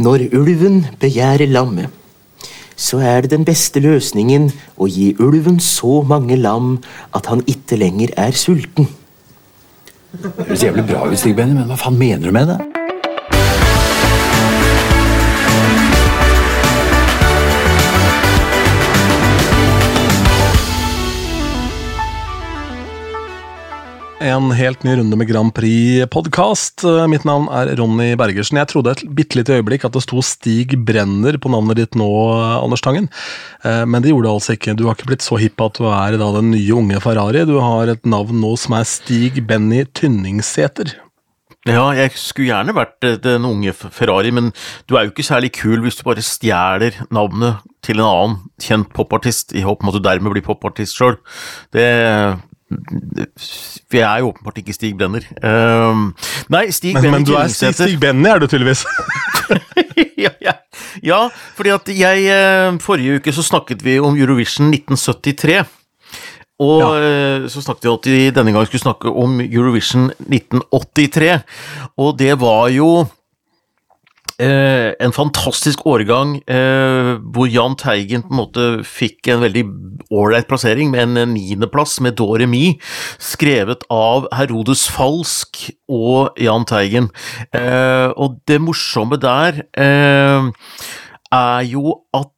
Når ulven begjærer lammet, så er det den beste løsningen å gi ulven så mange lam at han ikke lenger er sulten. Det høres jævlig bra ut, Stig Benny, men hva faen mener du med det? En helt ny runde med Grand Prix-podkast. Mitt navn er Ronny Bergersen. Jeg trodde et bitte lite øyeblikk at det sto Stig Brenner på navnet ditt nå, Anders Tangen. Eh, Men det gjorde det altså ikke. Du har ikke blitt så hipp at du er da den nye unge Ferrari. Du har et navn nå som er Stig Benny Tynningsæter. Ja, jeg skulle gjerne vært eh, den unge Ferrari, men du er jo ikke særlig kul hvis du bare stjeler navnet til en annen kjent popartist i håp om at du dermed blir popartist sjøl. Det- For jeg er jo åpenbart ikke Stig Brenner. Um, nei, Stig Men, Brenner men du er Stig. Stig Benny, er du tydeligvis. ja, ja. ja, fordi at jeg eh, Forrige uke så snakket vi om Eurovision 1973. Og ja. så snakket vi at vi denne gang skulle snakke om Eurovision 1983. Og det var jo eh, en fantastisk årgang eh, hvor Jahn Teigen på en måte fikk en veldig ålreit plassering med en niendeplass med Doremi, skrevet av Herodes Falsk og Jahn Teigen. Eh, og det morsomme der eh, er jo at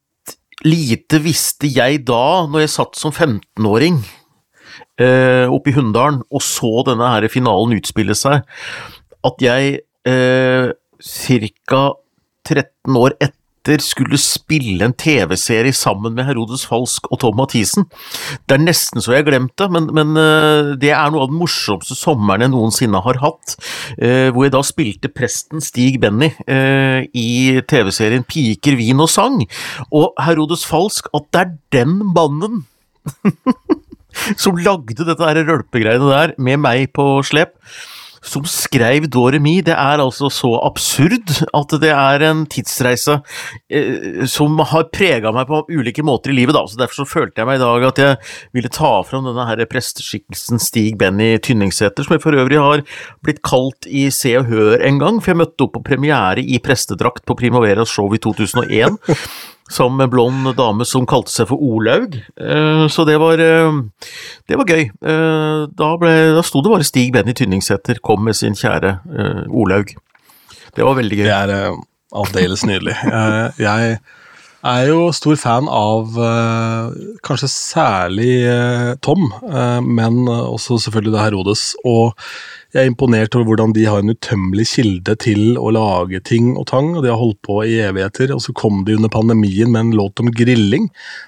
lite visste jeg da, når jeg satt som 15-åring eh, oppe i Hunndalen og så denne her finalen utspille seg, at jeg eh, ca. 13 år etter skulle spille en TV-serie sammen med Herodes Falsk og Tom Mathisen. Det er nesten så jeg glemte, men, men eh, det er noe av den morsomste sommeren jeg noensinne har hatt. eh, hvor jeg da spilte presten Stig Benny eh, i TV-serien Piker, vin og sang. Og Herodes Falsk, at det er den mannen som lagde dette rølpegreiene der, med meg på slep, som skrev Doremi, det er altså så absurd at det er en tidsreise eh, som har prega meg på ulike måter i livet, da. Så derfor så følte jeg meg i dag at jeg ville ta fram denne her presteskikkelsen Stig Benny Tynningsæter, som jeg for øvrig har blitt kalt i Se og Hør en gang, for jeg møtte opp på premiere i prestedrakt på Primaveras show i 2001 sammen med en blond dame som kalte seg for Olaug. Eh, Så det var, eh, det var gøy. Eh, Da, ble, da sto det bare Stig Benny Tynningsæter kom med sin kjære Olaug. Det var veldig gøy. Det er aldeles nydelig. Jeg, jeg er jo stor fan av eh, kanskje særlig eh, Tom, eh, men også selvfølgelig det Herodes. Og jeg er imponert over hvordan de har en utømmelig kilde til å lage ting og tang, og de har holdt på i evigheter. Og så kom de under pandemien med en låt om grilling,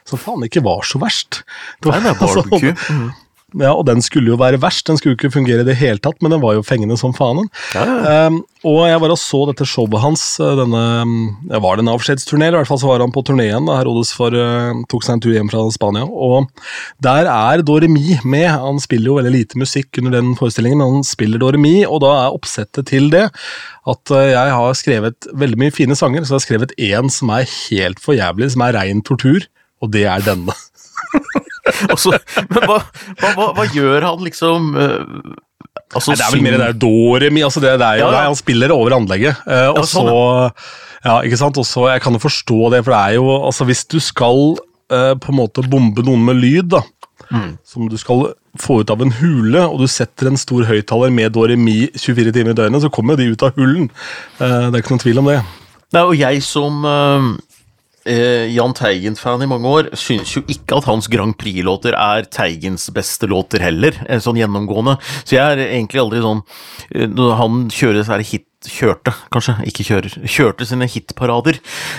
som faen ikke var så verst. Det var- Nei, det er barbecue. altså, ja, og den skulle jo være verst, den skulle jo ikke fungere i det hele tatt, men den var jo fengende som faen. Um, og jeg var og så dette showet hans, uh, denne ja, Var det en avskjedsturné, i hvert fall så var han på turneen da Herodes for, uh, tok seg en tur hjem fra Spania. Og der er Doremi med. Han spiller jo veldig lite musikk under den forestillingen, men han spiller Doremi, og da er oppsettet til det at uh, jeg har skrevet veldig mye fine sanger, så jeg har skrevet én som er helt for jævlig, som er rein tortur, og det er denne. Og men hva, hva, hva, gjør han liksom eh, altså, Nei, det er vel mer det der Doremi, altså det, er Ja, ja. Han spiller over anlegget. eh, og sånn, så Ja, ikke sant. Også, Jeg kan jo forstå det, for det er jo Altså, hvis du skal eh, på en måte bombe noen med lyd, da, Mm. som du skal få ut av en hule, og du setter en stor høyttaler med Doremi 24 timer i døgnet, så kommer de ut av hullen. Eh, det er ikke noen tvil om det. Nei, og jeg som eh, eh, Jahn Teigen-fan i mange år, syns jo ikke at hans Grand Prix-låter er Teigens beste låter heller, eh, sånn gjennomgående. Så jeg er egentlig aldri sånn eh, Når han kjører disse hit Kjørte, kanskje, ikke kjører. Kjørte sine hitparader.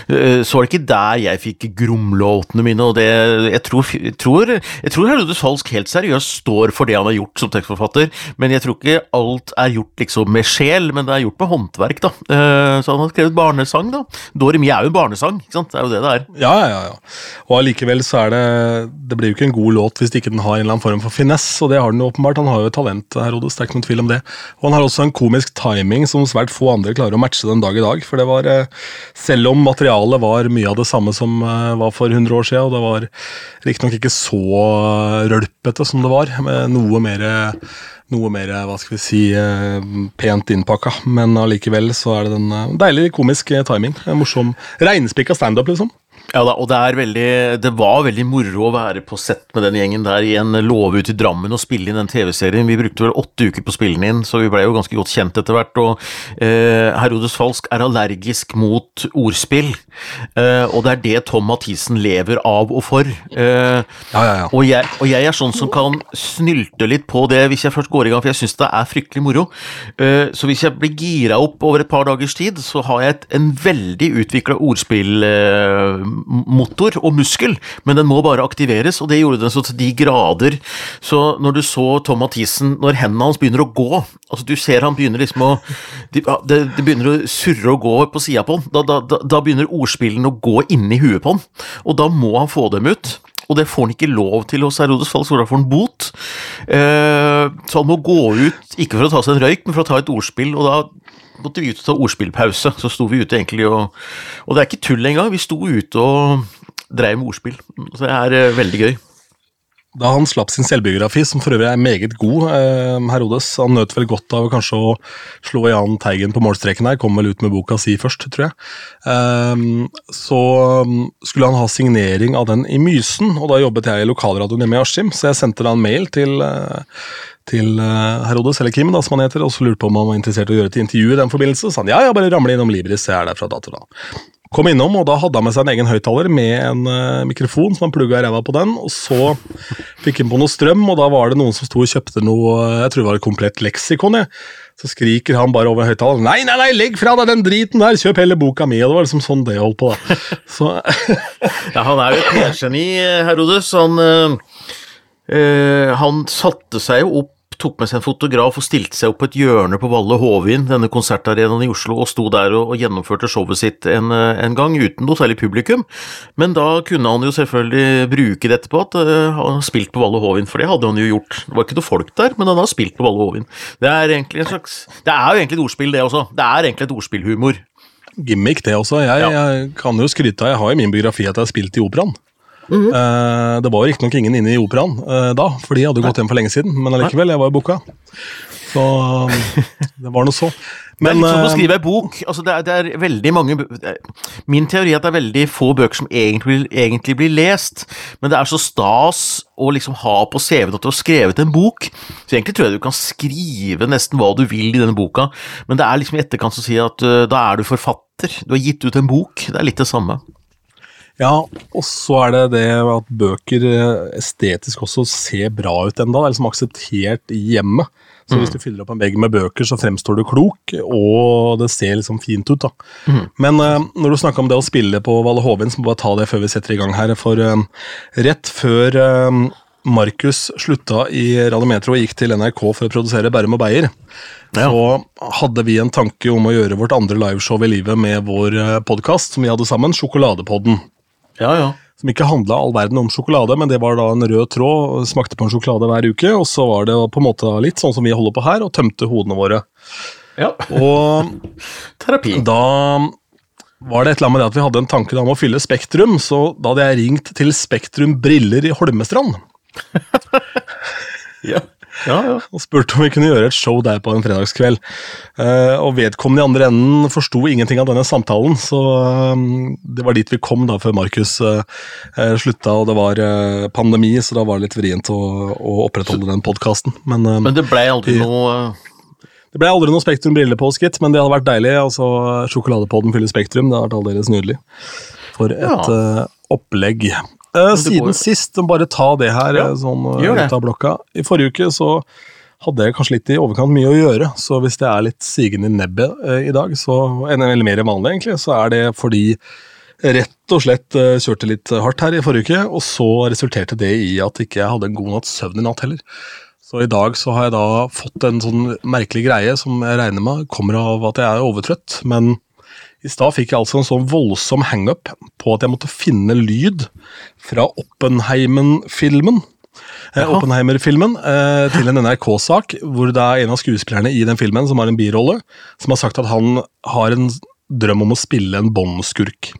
eh, Så var det ikke der jeg fikk gromlåtene mine, og det Jeg tror, jeg tror, jeg tror Herodes Falsk helt seriøst står for det han har gjort som tekstforfatter, men jeg tror ikke alt er gjort liksom med sjel, men det er gjort med håndverk, da. Eh, Så han har skrevet barnesang, da. Doremi er jo en barnesang, ikke sant? Det er jo det det er. Ja, ja, ja. Og allikevel så er det Det blir jo ikke en god låt hvis ikke den har en eller annen form for finesse, og det har den jo åpenbart. Han har jo talent, Herodes, det er ikke noen tvil om det. Og han har også en komisk timing som svært få andre klarer å matche den dag i dag. For det var, eh, selv om materialet var mye av det samme som eh, var for 100 år siden, og det var riktignok ikke så eh, rølpete som det var, med noe mer noe mer hva skal vi si, pent innpakka. Men allikevel så er det eh, deilig komisk timing. En morsom regnspikka standup, liksom. Ja da, og det, er veldig, det var veldig moro å være på sett med den gjengen der i en låve ute i Drammen og spille inn den TV-serien. Vi brukte vel åtte uker på å spille den inn, så vi ble jo ganske godt kjent etter hvert. Og eh, Herodes Falsk er allergisk mot ordspill, eh, og det er det Tom Mathisen lever av og for. Eh, Ja, ja, ja. og, jeg, og jeg er sånn som kan snylte litt på det hvis jeg først går i gang, for jeg syns det er fryktelig moro. Eh, så hvis jeg blir gira opp over et par dagers tid, så har jeg et, en veldig utvikla ordspillmotor og muskel, men den må bare aktiveres, og det gjorde den så til de grader. Så når du så Tom Mathisen, når hendene hans begynner å gå, altså du ser han begynner liksom å de, det, det begynner å surre og gå på sida på han, da, da, da begynner ordspillene å gå inni huet på han, og da må han få dem ut. Og det får han ikke lov til hos Herodes Falk, så da får han bot. Eh, så han må gå ut, ikke for å ta seg en røyk, men for å ta et ordspill, og da måtte vi ut og ta ordspillpause. Så sto vi ute egentlig og Og det er ikke tull engang, vi sto ute og dreiv med ordspill. Så det er eh, veldig gøy. Da han slapp sin selvbiografi, som for øvrig er meget god, eh, Herodes Han nøt vel godt av kanskje å slå Jahn Teigen på målstreken her, kom vel ut med boka si først, tror jeg. Eh, så skulle han ha signering av den i Mysen, og da jobbet jeg i lokalradioen hjemme i Askim, så jeg sendte da en mail til til eh, Herodes, eller Kim, da, som han heter, og så lurte på om han var interessert i å gjøre et intervju i den forbindelse. Så han ja, ja, bare ramle innom Libris, jeg er der fra da til da. Kom innom, og da hadde han med seg en egen høyttaler med en uh, mikrofon som han plugga i ræva på den, og så fikk han på noe strøm, og da var det noen som sto og kjøpte noe, jeg tror det var et komplett leksikon, jeg. Så skriker han bare over høyttaleren nei, nei, nei, legg fra deg den driten der, kjøp heller boka mi, og det var liksom sånn det holdt på, da. Så Ja, han er jo et PR-geni, Herodes. Han, eh, eh, han satte seg jo opp, tok med seg en fotograf og stilte seg opp på et hjørne på Valle Hovin, denne konsertarenaen i Oslo, og sto der og, og gjennomførte showet sitt en, eh, en gang, uten noe særlig publikum. Men da kunne han jo selvfølgelig bruke dette på at eh, han har spilt på Valle Hovin, for det hadde han jo gjort. Det var ikke noe folk der, men han har spilt på Valle Hovin. Det er egentlig en slags Det er jo egentlig et ordspill, det også. Det er egentlig et ordspillhumor. gimmick, det også. Jeg, Ja. jeg kan jo skryte av, jeg har i min biografi at jeg har spilt i operaen. Mhm. Eh, det var jo riktignok ingen inne i operaen eh, da, for de hadde jo gått hjem for lenge siden, men allikevel, jeg var jo booka. Så det var noe så. Men, det er litt som å eh, skrive ei bok. Altså, det, er, det er veldig mange Min teori er at det er veldig få bøker som egentlig, egentlig blir lest, men det er så stas å liksom ha på CV-en at du har skrevet en bok. Så egentlig tror jeg du kan skrive nesten hva du vil i denne boka, men det er liksom i etterkant som sier at uh, da er du forfatter. Du har gitt ut en bok. Det er litt det samme. Ja, og så er det det at bøker eh, estetisk også ser bra ut enda. Det er liksom akseptert i hjemmet. Så hvis du fyller opp en vegg med bøker, så fremstår du klok, og det ser liksom fint ut. da. Men uh, når du snakker om det å spille på Valle Hovin, så må vi bare ta det før vi setter i gang her. For uh, rett før uh, Markus slutta i Radio Metro og gikk til NRK for å produsere Bærum og Beyer, Ja. så hadde vi en tanke om å gjøre vårt andre liveshow i livet med vår podkast som vi hadde sammen, Sjokoladepodden Ja, ja. som ikke handla all verden om sjokolade, men det var da en rød tråd. Smakte på en sjokolade hver uke, og så var det på en måte litt sånn som vi holder på her, og tømte hodene våre. ja. Og Terapi. da var det et eller annet med det at vi hadde en tanke om å fylle Spektrum, så da hadde jeg ringt til Spektrum Briller i Holmestrand Ja. Ja, ja. og spurte om vi kunne gjøre et show der på en fredagskveld. Eh, og vedkommende i andre enden forsto ingenting av denne samtalen, så eh, det var dit vi kom da før Markus eh, eh, slutta, og det var pandemi, så da var det litt vrient å, å opprettholde den podkasten. Men, Men det ble aldri noe det ble aldri noe Spektrum briller på oss, gitt, men det hadde vært deilig. altså Sjokoladepodden fyller Spektrum, det hadde vært aldeles nydelig. For et Ja. opplegg. Eh, siden sist, bare ta det her Ja, eh, sånn eh, ut av blokka. I forrige uke så hadde jeg kanskje litt i overkant mye å gjøre, så hvis det er litt sigende i nebbet eh, i dag, så, eller eller mer enn vanlig egentlig, så er det fordi rett og slett eh, kjørte litt hardt her i forrige uke, og så resulterte det i at ikke jeg hadde en god natts søvn i natt heller. Så i dag så har jeg da fått en sånn merkelig greie som jeg regner med kommer av at jeg er overtrøtt, men i stad fikk jeg altså en sånn voldsom hangup på at jeg måtte finne lyd fra Oppenheimen-filmen. Eh, Oppenheimer-filmen eh, til en NRK-sak, hvor det er en av skuespillerne i den filmen som har en birolle, som har sagt at han har en drøm om å spille en Bond-skurk.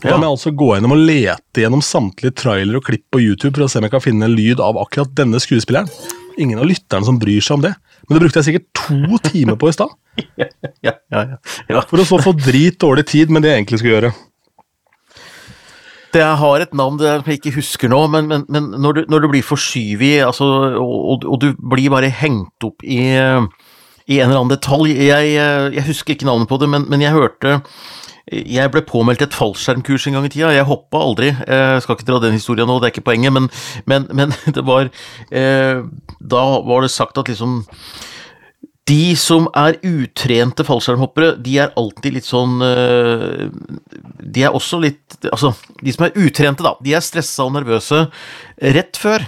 Og Da må jeg altså gå gjennom og lete gjennom samtlige trailer og klipp på YouTube for å se om jeg kan finne en lyd av akkurat denne skuespilleren. ingen av lytterne som bryr seg om det. Men det brukte jeg sikkert to timer på i stad. Ja, ja, ja, ja. For å så få drit dårlig tid med det jeg egentlig skulle gjøre. Det har et navn som jeg ikke husker nå, men, men, men når, du, når, du, blir forskyvet altså, og, og, du blir bare hengt opp i, i en eller annen detalj jeg, jeg, husker ikke navnet på det, men, men jeg hørte jeg ble påmeldt et fallskjermkurs en gang i tida. Jeg hoppa aldri. Jeg skal ikke dra den historien nå, det er ikke poenget, men, men, men det var eh, Da var det sagt at liksom de som er utrente fallskjermhoppere, de er alltid litt sånn eh, De er også litt Altså, de som er utrente, da, de er stressa og nervøse rett før.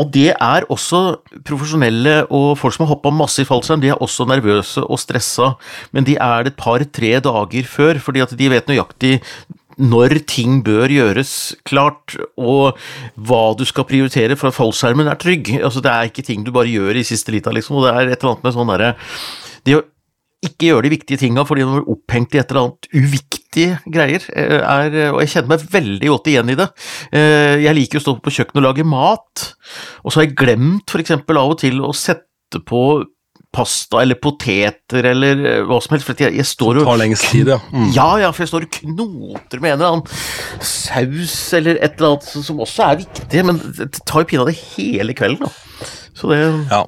Og det er også profesjonelle og folk som har hoppa masse i fallskjerm, de er også nervøse og stressa, men de er det et par-tre dager før, fordi at de vet nøyaktig når ting bør gjøres klart, og hva du skal prioritere for at fallskjermen er trygg. Altså, det er ikke ting du bare gjør i siste lita, liksom, og det er et eller annet med sånn derre Det å ikke gjøre de viktige tinga fordi man er opphengt i et eller annet uviktige greier, eh, er, og jeg kjenner meg veldig godt igjen i det. Eh, jeg liker å stå på kjøkkenet og lage mat, og så har jeg glemt for eksempel av og til å sette på pasta eller poteter eller eh, hva som helst. For jeg, jeg står og tar lengst tid, ja. Mm. Ja, ja, for jeg står og knoter med en eller annen saus eller et eller annet som også er viktig, men det tar jo pinadø hele kvelden, da. Så det Ja.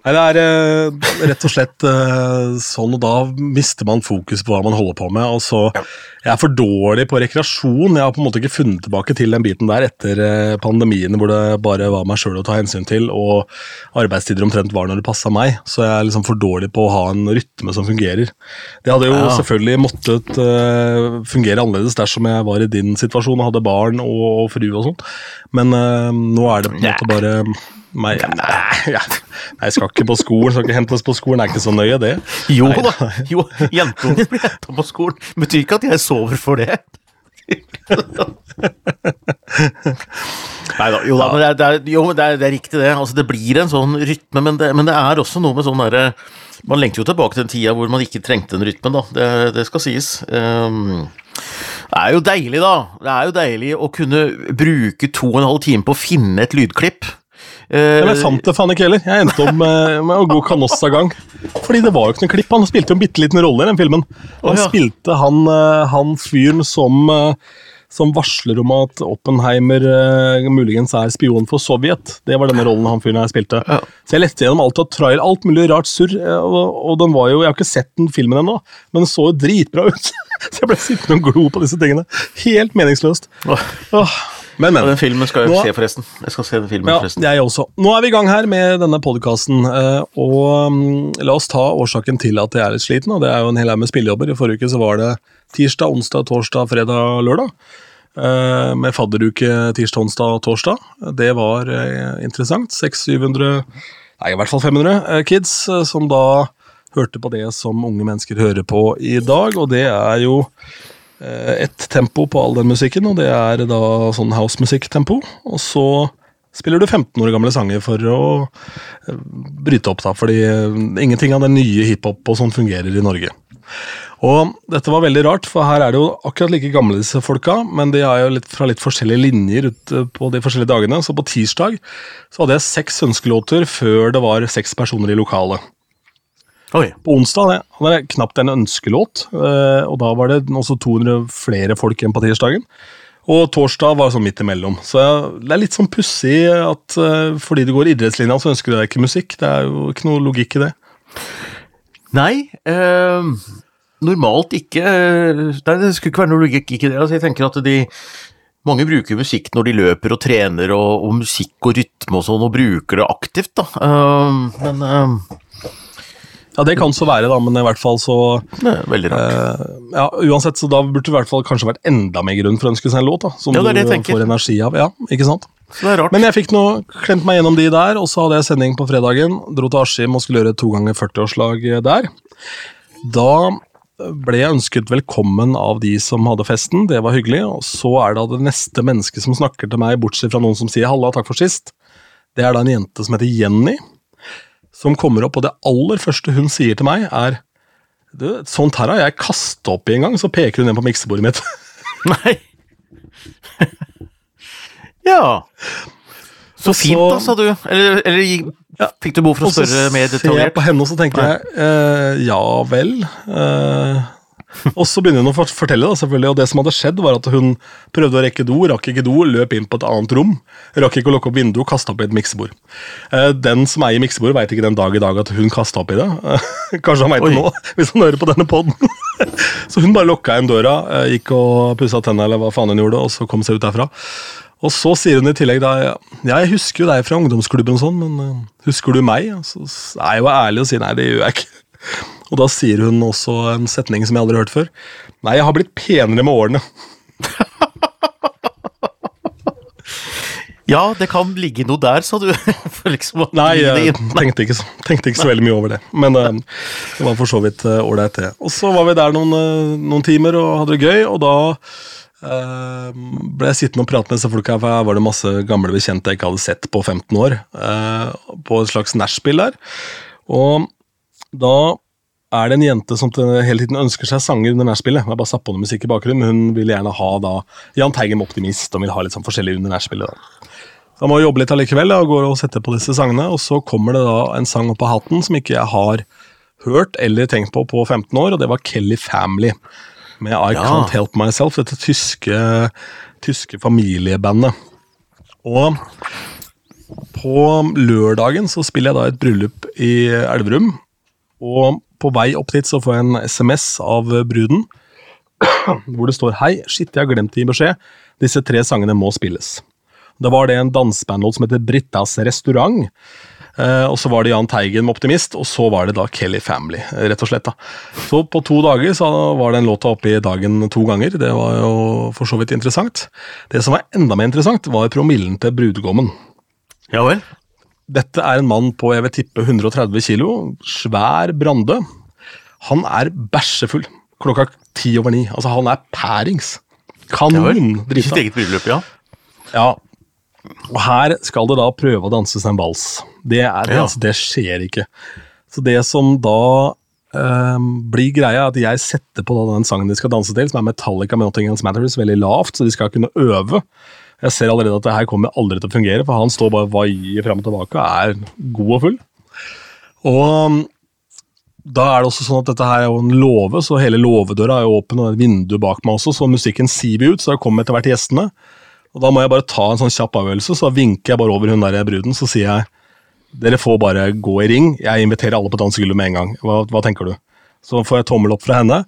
Nei, Det er uh, rett og slett uh, sånn, og da mister man fokus på hva man holder på med. og så, Jeg er for dårlig på rekreasjon. Jeg har på en måte ikke funnet tilbake til den biten der etter uh, pandemien hvor det bare var meg sjøl å ta hensyn til, og arbeidstider omtrent var når det passa meg. Så jeg er liksom for dårlig på å ha en rytme som fungerer. Det hadde jo ja. selvfølgelig måttet fungere annerledes dersom jeg var i din situasjon og hadde barn og, og fru og sånn, men nå er det på en måte bare nei, ja. nei, jeg skal ikke på skolen, skal ikke hentes på skolen. Det er ikke så nøye, det. Jo nei, da, jo, jentungen blir henta på skolen. Betyr ikke at jeg sover for det. Nei da, jo da, men det er, det jo, det er, det er riktig det. Altså, det blir en sånn rytme, men det, men det er også noe med sånn derre Man lengter jo tilbake til den tida hvor man ikke trengte den rytmen, da. Det, det skal sies. Um, det er jo deilig, da. Det er jo deilig å kunne bruke to og en halv time på å finne et lydklipp. Uh, er sant det faen ikke heller. Jeg endte opp med, med å gå Canossa-gang. Fordi det var jo ikke noe klipp. Han spilte jo en bitte liten rolle i den filmen. Han oh, ja. spilte han, eh, han fyren som, eh, som varsler om at Oppenheimer uh, muligens er spion for Sovjet. Det var denne rollen han fyren her spilte. Ja. Så jeg lette gjennom alt av trial, alt mulig rart surr. Og, og, den var jo, Jeg har ikke sett den filmen ennå, men den så jo dritbra ut. Så jeg ble sittende og glo på disse tingene. Helt meningsløst. Oh. Oh. Men, men. Den filmen skal jeg Nå, se, forresten. Jeg skal se den filmen, ja, forresten. Jeg også. Nå er vi i gang her med denne podkasten, eh, og um, la oss ta årsaken til at jeg er litt sliten. og Det er jo en hel haug med spillejobber. I forrige uke så var det tirsdag, onsdag, torsdag, fredag, lørdag. Uh, med fadderuke tirsdag, onsdag og torsdag. Det var uh, interessant. 600-700, nei i hvert fall 500 uh, kids som da hørte på det som unge mennesker hører på i dag, og det er jo Eh, ett tempo på all den musikken, og det er da sånn housemusikk-tempo. Og så spiller du 15 år gamle sanger for å eh, bryte opp, da, fordi eh, ingenting av den nye hiphop og sånn fungerer i Norge. Og dette var veldig rart, for her er det jo akkurat like gamle disse folka, men de er jo litt, fra litt forskjellige linjer ute på de forskjellige dagene. Så på tirsdag så hadde jeg seks ønskelåter før det var seks personer i lokalet. Oi. På onsdag det, hadde jeg knapt en ønskelåt, eh, og da var det også 200 flere folk enn på tirsdagen. Og torsdag var sånn midt imellom. Så det er litt sånn pussig at eh, fordi du går idrettslinja, så ønsker du deg ikke musikk. Det er jo ikke noe logikk i det. Nei, eh, normalt ikke. Nei, det skulle ikke være noe logikk i det. Altså, jeg tenker at de mange bruker musikk når de løper og trener, og, og musikk og rytme og sånn, og bruker det aktivt, da. Uh, men uh, ja, det kan så være, da, men i hvert fall så det er Veldig rart. Eh, ja, Uansett, så da burde det i hvert fall kanskje vært enda mer grunn for å ønske seg en låt. da, Som ja, det er det du jeg tenker. får energi av. Ja, ikke sant? Så det er rart. Men jeg fikk nå klemt meg gjennom de der, og så hadde jeg sending på fredagen. Dro til Askim og skulle gjøre to ganger 40-årslag der. Da ble jeg ønsket velkommen av de som hadde festen, det var hyggelig. Og så er det det neste mennesket som snakker til meg, bortsett fra noen som sier 'halla, takk for sist'. Det er da en jente som heter Jenny som kommer opp, og det aller første hun sier til meg, er du, Sånt her har jeg kasta opp i en gang, så peker hun ned på miksebordet mitt. Nei. ja. Så Og fint, da, sa du. Eller, eller ja. fikk du behov for å Og så spørre mer ser jeg på henne, og så tenker jeg eh, ja vel. Eh, og så begynner hun å fortelle, da, selvfølgelig, og det som hadde skjedd, var at hun prøvde å rekke do, rakk ikke do, løp inn på et annet rom, rakk ikke å lukke opp vinduet, kasta opp i et miksebord. Eh, den som eier miksebordet, veit ikke den dag i dag at hun kasta opp i det. Kanskje han veit det nå, hvis han hører på denne poden. så hun bare lukka igjen døra, eh, gikk og pussa tenna, eller hva faen hun gjorde, og så kom seg ut derfra. Og så sier hun i tillegg da ja, jeg husker jo deg fra ungdomsklubben, og sånn, men eh, husker du meg? Så er jeg jo ærlig og sier nei, det gjør jeg ikke. Og da sier hun også en setning som jeg aldri har hørt før. Nei, jeg har blitt penere med årene. Ja, det kan ligge noe der, sa du. Liksom Nei, jeg tenkte ikke, så, tenkte ikke så veldig mye over det. Men uh, det var for så vidt ålreit, uh, det. Og så var vi der noen, uh, noen timer og hadde det gøy, og da eh, ble jeg sittende og prate med disse folka, for her var det masse gamle bekjente jeg ikke hadde sett på 15 år, eh, på et slags nachspiel der. Og da er det en jente som hele tiden ønsker seg sanger under nachspielet. Jeg bare satt på noe musikk i bakgrunnen, men hun vil gjerne ha da Jahn Teigen med Optimist, og vil ha litt sånn forskjellig under nærspillet. da. Så jeg må jobbe litt allikevel og går og setter på disse sangene, og så kommer det da en sang opp av hatten som ikke jeg har hørt eller tenkt på på 15 år, og det var Kelly Family med I Ja. Can't Help Myself, dette tyske, tyske familiebandet. Og på lørdagen så spiller jeg da et bryllup i Elverum, og på vei opp dit så får jeg en SMS av bruden, hvor det står Hei, shit, jeg har glemt å gi beskjed. Disse tre sangene må spilles. Da var det en dansebandlåt som heter Brittas Restaurant. Eh, og så var det Jahn Teigen med Optimist, og så var det da Kelly Family. rett og slett da. Så på to dager så var den låta oppe i dagen to ganger. Det var jo for så vidt interessant. Det som var enda mer interessant, var promillen til brudgommen. Ja vel? Dette er en mann på jeg vil tippe 130 kilo, svær brande. Han er bæsjefull klokka ti over ni. Altså, han er pærings. Kanon I sitt eget bryllup, ja. Ja. Og her skal det da prøve å danses en vals. Det, er, det, Ja. altså, det skjer ikke. Så det som da ehm, blir greia, at jeg setter på da den sangen de skal danse til, som er Metallica med Nothing Else Matters, veldig lavt, så de skal kunne øve. Jeg ser allerede at det her kommer aldri til å fungere, for han står bare og vaier fram og tilbake og er god og full. Og um, da er det også sånn at dette her er jo en låve, så hele låvedøra er jo åpen, og det er et vindu bak meg også, så musikken siver ut, så da kommer etter hvert gjestene. Og da må jeg bare ta en sånn kjapp avgjørelse, så vinker jeg bare over hun der bruden, så sier jeg dere får bare gå i ring, jeg inviterer alle på dansegulvet med en gang. Hva, hva tenker du? Så får jeg tommel opp fra henne.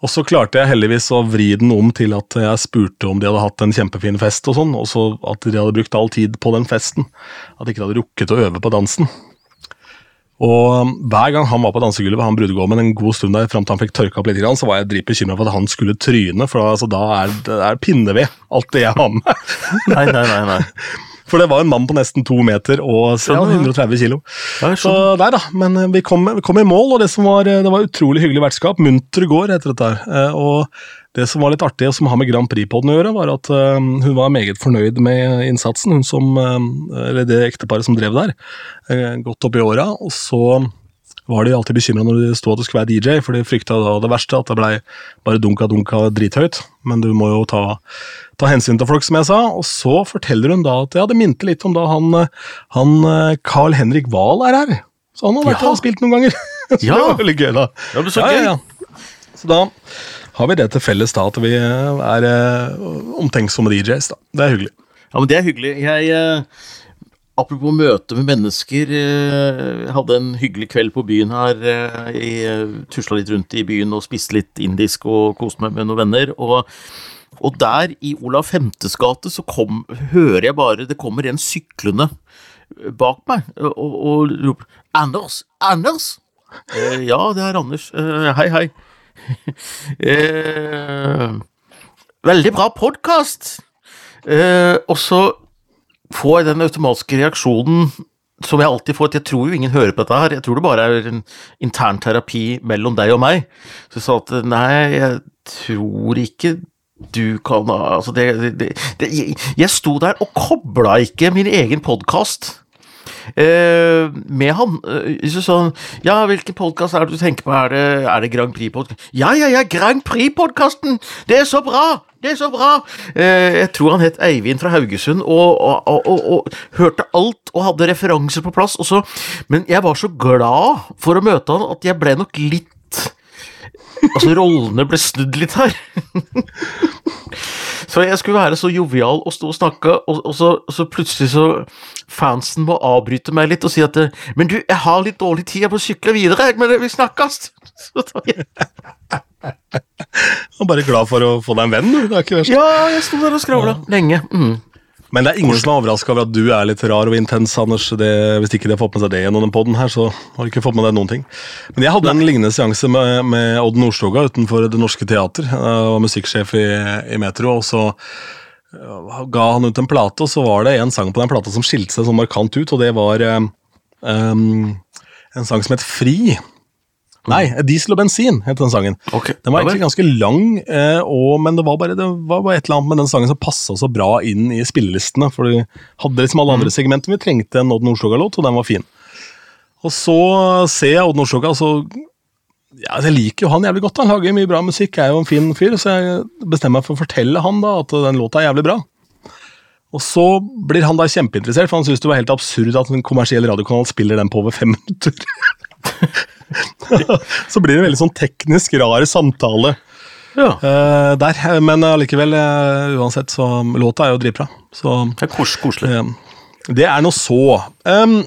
Og så klarte jeg heldigvis å vri den om til at jeg spurte om de hadde hatt en kjempefin fest, og sånn, og så at de hadde brukt all tid på den festen. At de ikke hadde rukket å øve på dansen. Og um, hver gang han var på dansegulvet, han brudgommen, en god stund der, fram til han fikk tørka opp litt, så var jeg dritbekymra for at han skulle tryne, for da, altså, da er det er pinneved, alt det jeg har med. Nei, nei, nei. nei. For det var en mann på nesten to meter og ja, ja. 130 kilo. Ja, Så der, da. Men eh, vi kom, vi kom i mål, og det, som var, eh, det var utrolig hyggelig vertskap. Munter gård heter dette her. Eh, Og det som var litt artig, og som har med Grand Prix-poden å gjøre, var at hun var meget fornøyd med innsatsen, hun som, eller det ekteparet som drev der. Godt opp i åra. Og så var de alltid bekymra når det sto at det skulle være DJ, for de frykta da det verste, at det blei bare dunka-dunka drithøyt. Men du må jo ta, ta hensyn til folk, som jeg sa. Og så forteller hun da at ja, det minte litt om da han, han eh, Carl Henrik Wahl er her. Så han har vært Ja. og spilt noen ganger. så Ja. det var veldig gøy, da. Ja, men så gøy. Så da har vi det til felles, da, at vi eh, er eh, omtenksomme DJs. da. Det er hyggelig. Ja, men det er hyggelig. Jeg, eh, apropos møte med mennesker, eh, jeg hadde en hyggelig kveld på byen her. Eh, jeg tusla litt rundt i byen og spiste litt indisk og koste meg med noen venner. Og, og der i Olav Femtes gate så kom, hører jeg bare det kommer en syklende bak meg og, og roper 'Anders! Anders!' Eh, ja, det er Anders. Eh, hei, hei. eh, veldig bra podkast! Eh, og så får den automatiske reaksjonen som jeg alltid får, at jeg tror jo ingen hører på dette her, jeg tror det bare er en intern terapi mellom deg og meg. Så jeg sa at nei, jeg tror ikke du kan Altså, det, det, det, jeg sto der og kobla ikke min egen podkast. Eh, med han. Eh, så sånn Ja, hvilken podkast er det du tenker på? Er det, er det Grand Prix-podkasten? Ja, ja, ja, Grand Prix-podkasten! Det er så bra! Det er så bra! Eh, jeg tror han het Eivind fra Haugesund, og, og, og, og, og hørte alt og hadde referanser på plass. Også. men jeg var så glad for å møte han at jeg ble nok litt Altså, rollene ble snudd litt her. så jeg skulle være så jovial og stå og snakke, og, og så, så, plutselig så Fansen må avbryte meg litt og si at Men du, jeg har litt dårlig tid, jeg må sykle videre, men vi snakkes! Så tar jeg, Jeg er bare glad for å få deg en venn, du. Det er ikke verst. ja, jeg sto der og skravla lenge. Mm. Men det er ingen som er overraska over at du er litt rar og intens, Anders. Det, hvis ikke de har fått med seg det gjennom den podden her, så har de ikke fått med deg noen ting. Men jeg hadde en lignende seanse med, med Odd Nordstoga utenfor Det Norske Teater. Jeg var musikksjef i, i Metro, og så øh, ga han ut en plate, og så var det en sang på den plata som skilte seg sånn markant ut, og det var um, en sang som het Fri. Nei, Diesel og bensin het den sangen. Okay. Den var egentlig ganske lang, eh, og, men det var, bare, det var bare et eller annet med den sangen som passa så bra inn i spillelistene. For de hadde liksom alle Mm. andre segmenter. Vi trengte en Odd Nordstoga-låt, og den var fin. Og så ser jeg Odd Nordstoga, og så ja, Jeg liker jo han jævlig godt. Han lager mye bra musikk, jeg er jo en fin fyr, så jeg bestemmer meg for å fortelle han da at den låta er jævlig bra. Og så blir han da kjempeinteressert, for han syns det var helt absurd at en kommersiell radiokanal spiller den på over fem minutter. så blir det en veldig sånn teknisk rar samtale Ja, Uh, der. Men allikevel, uh, uansett, så låta er jo dritbra. Så det er kos, koselig. Uh, det er nå så. Um,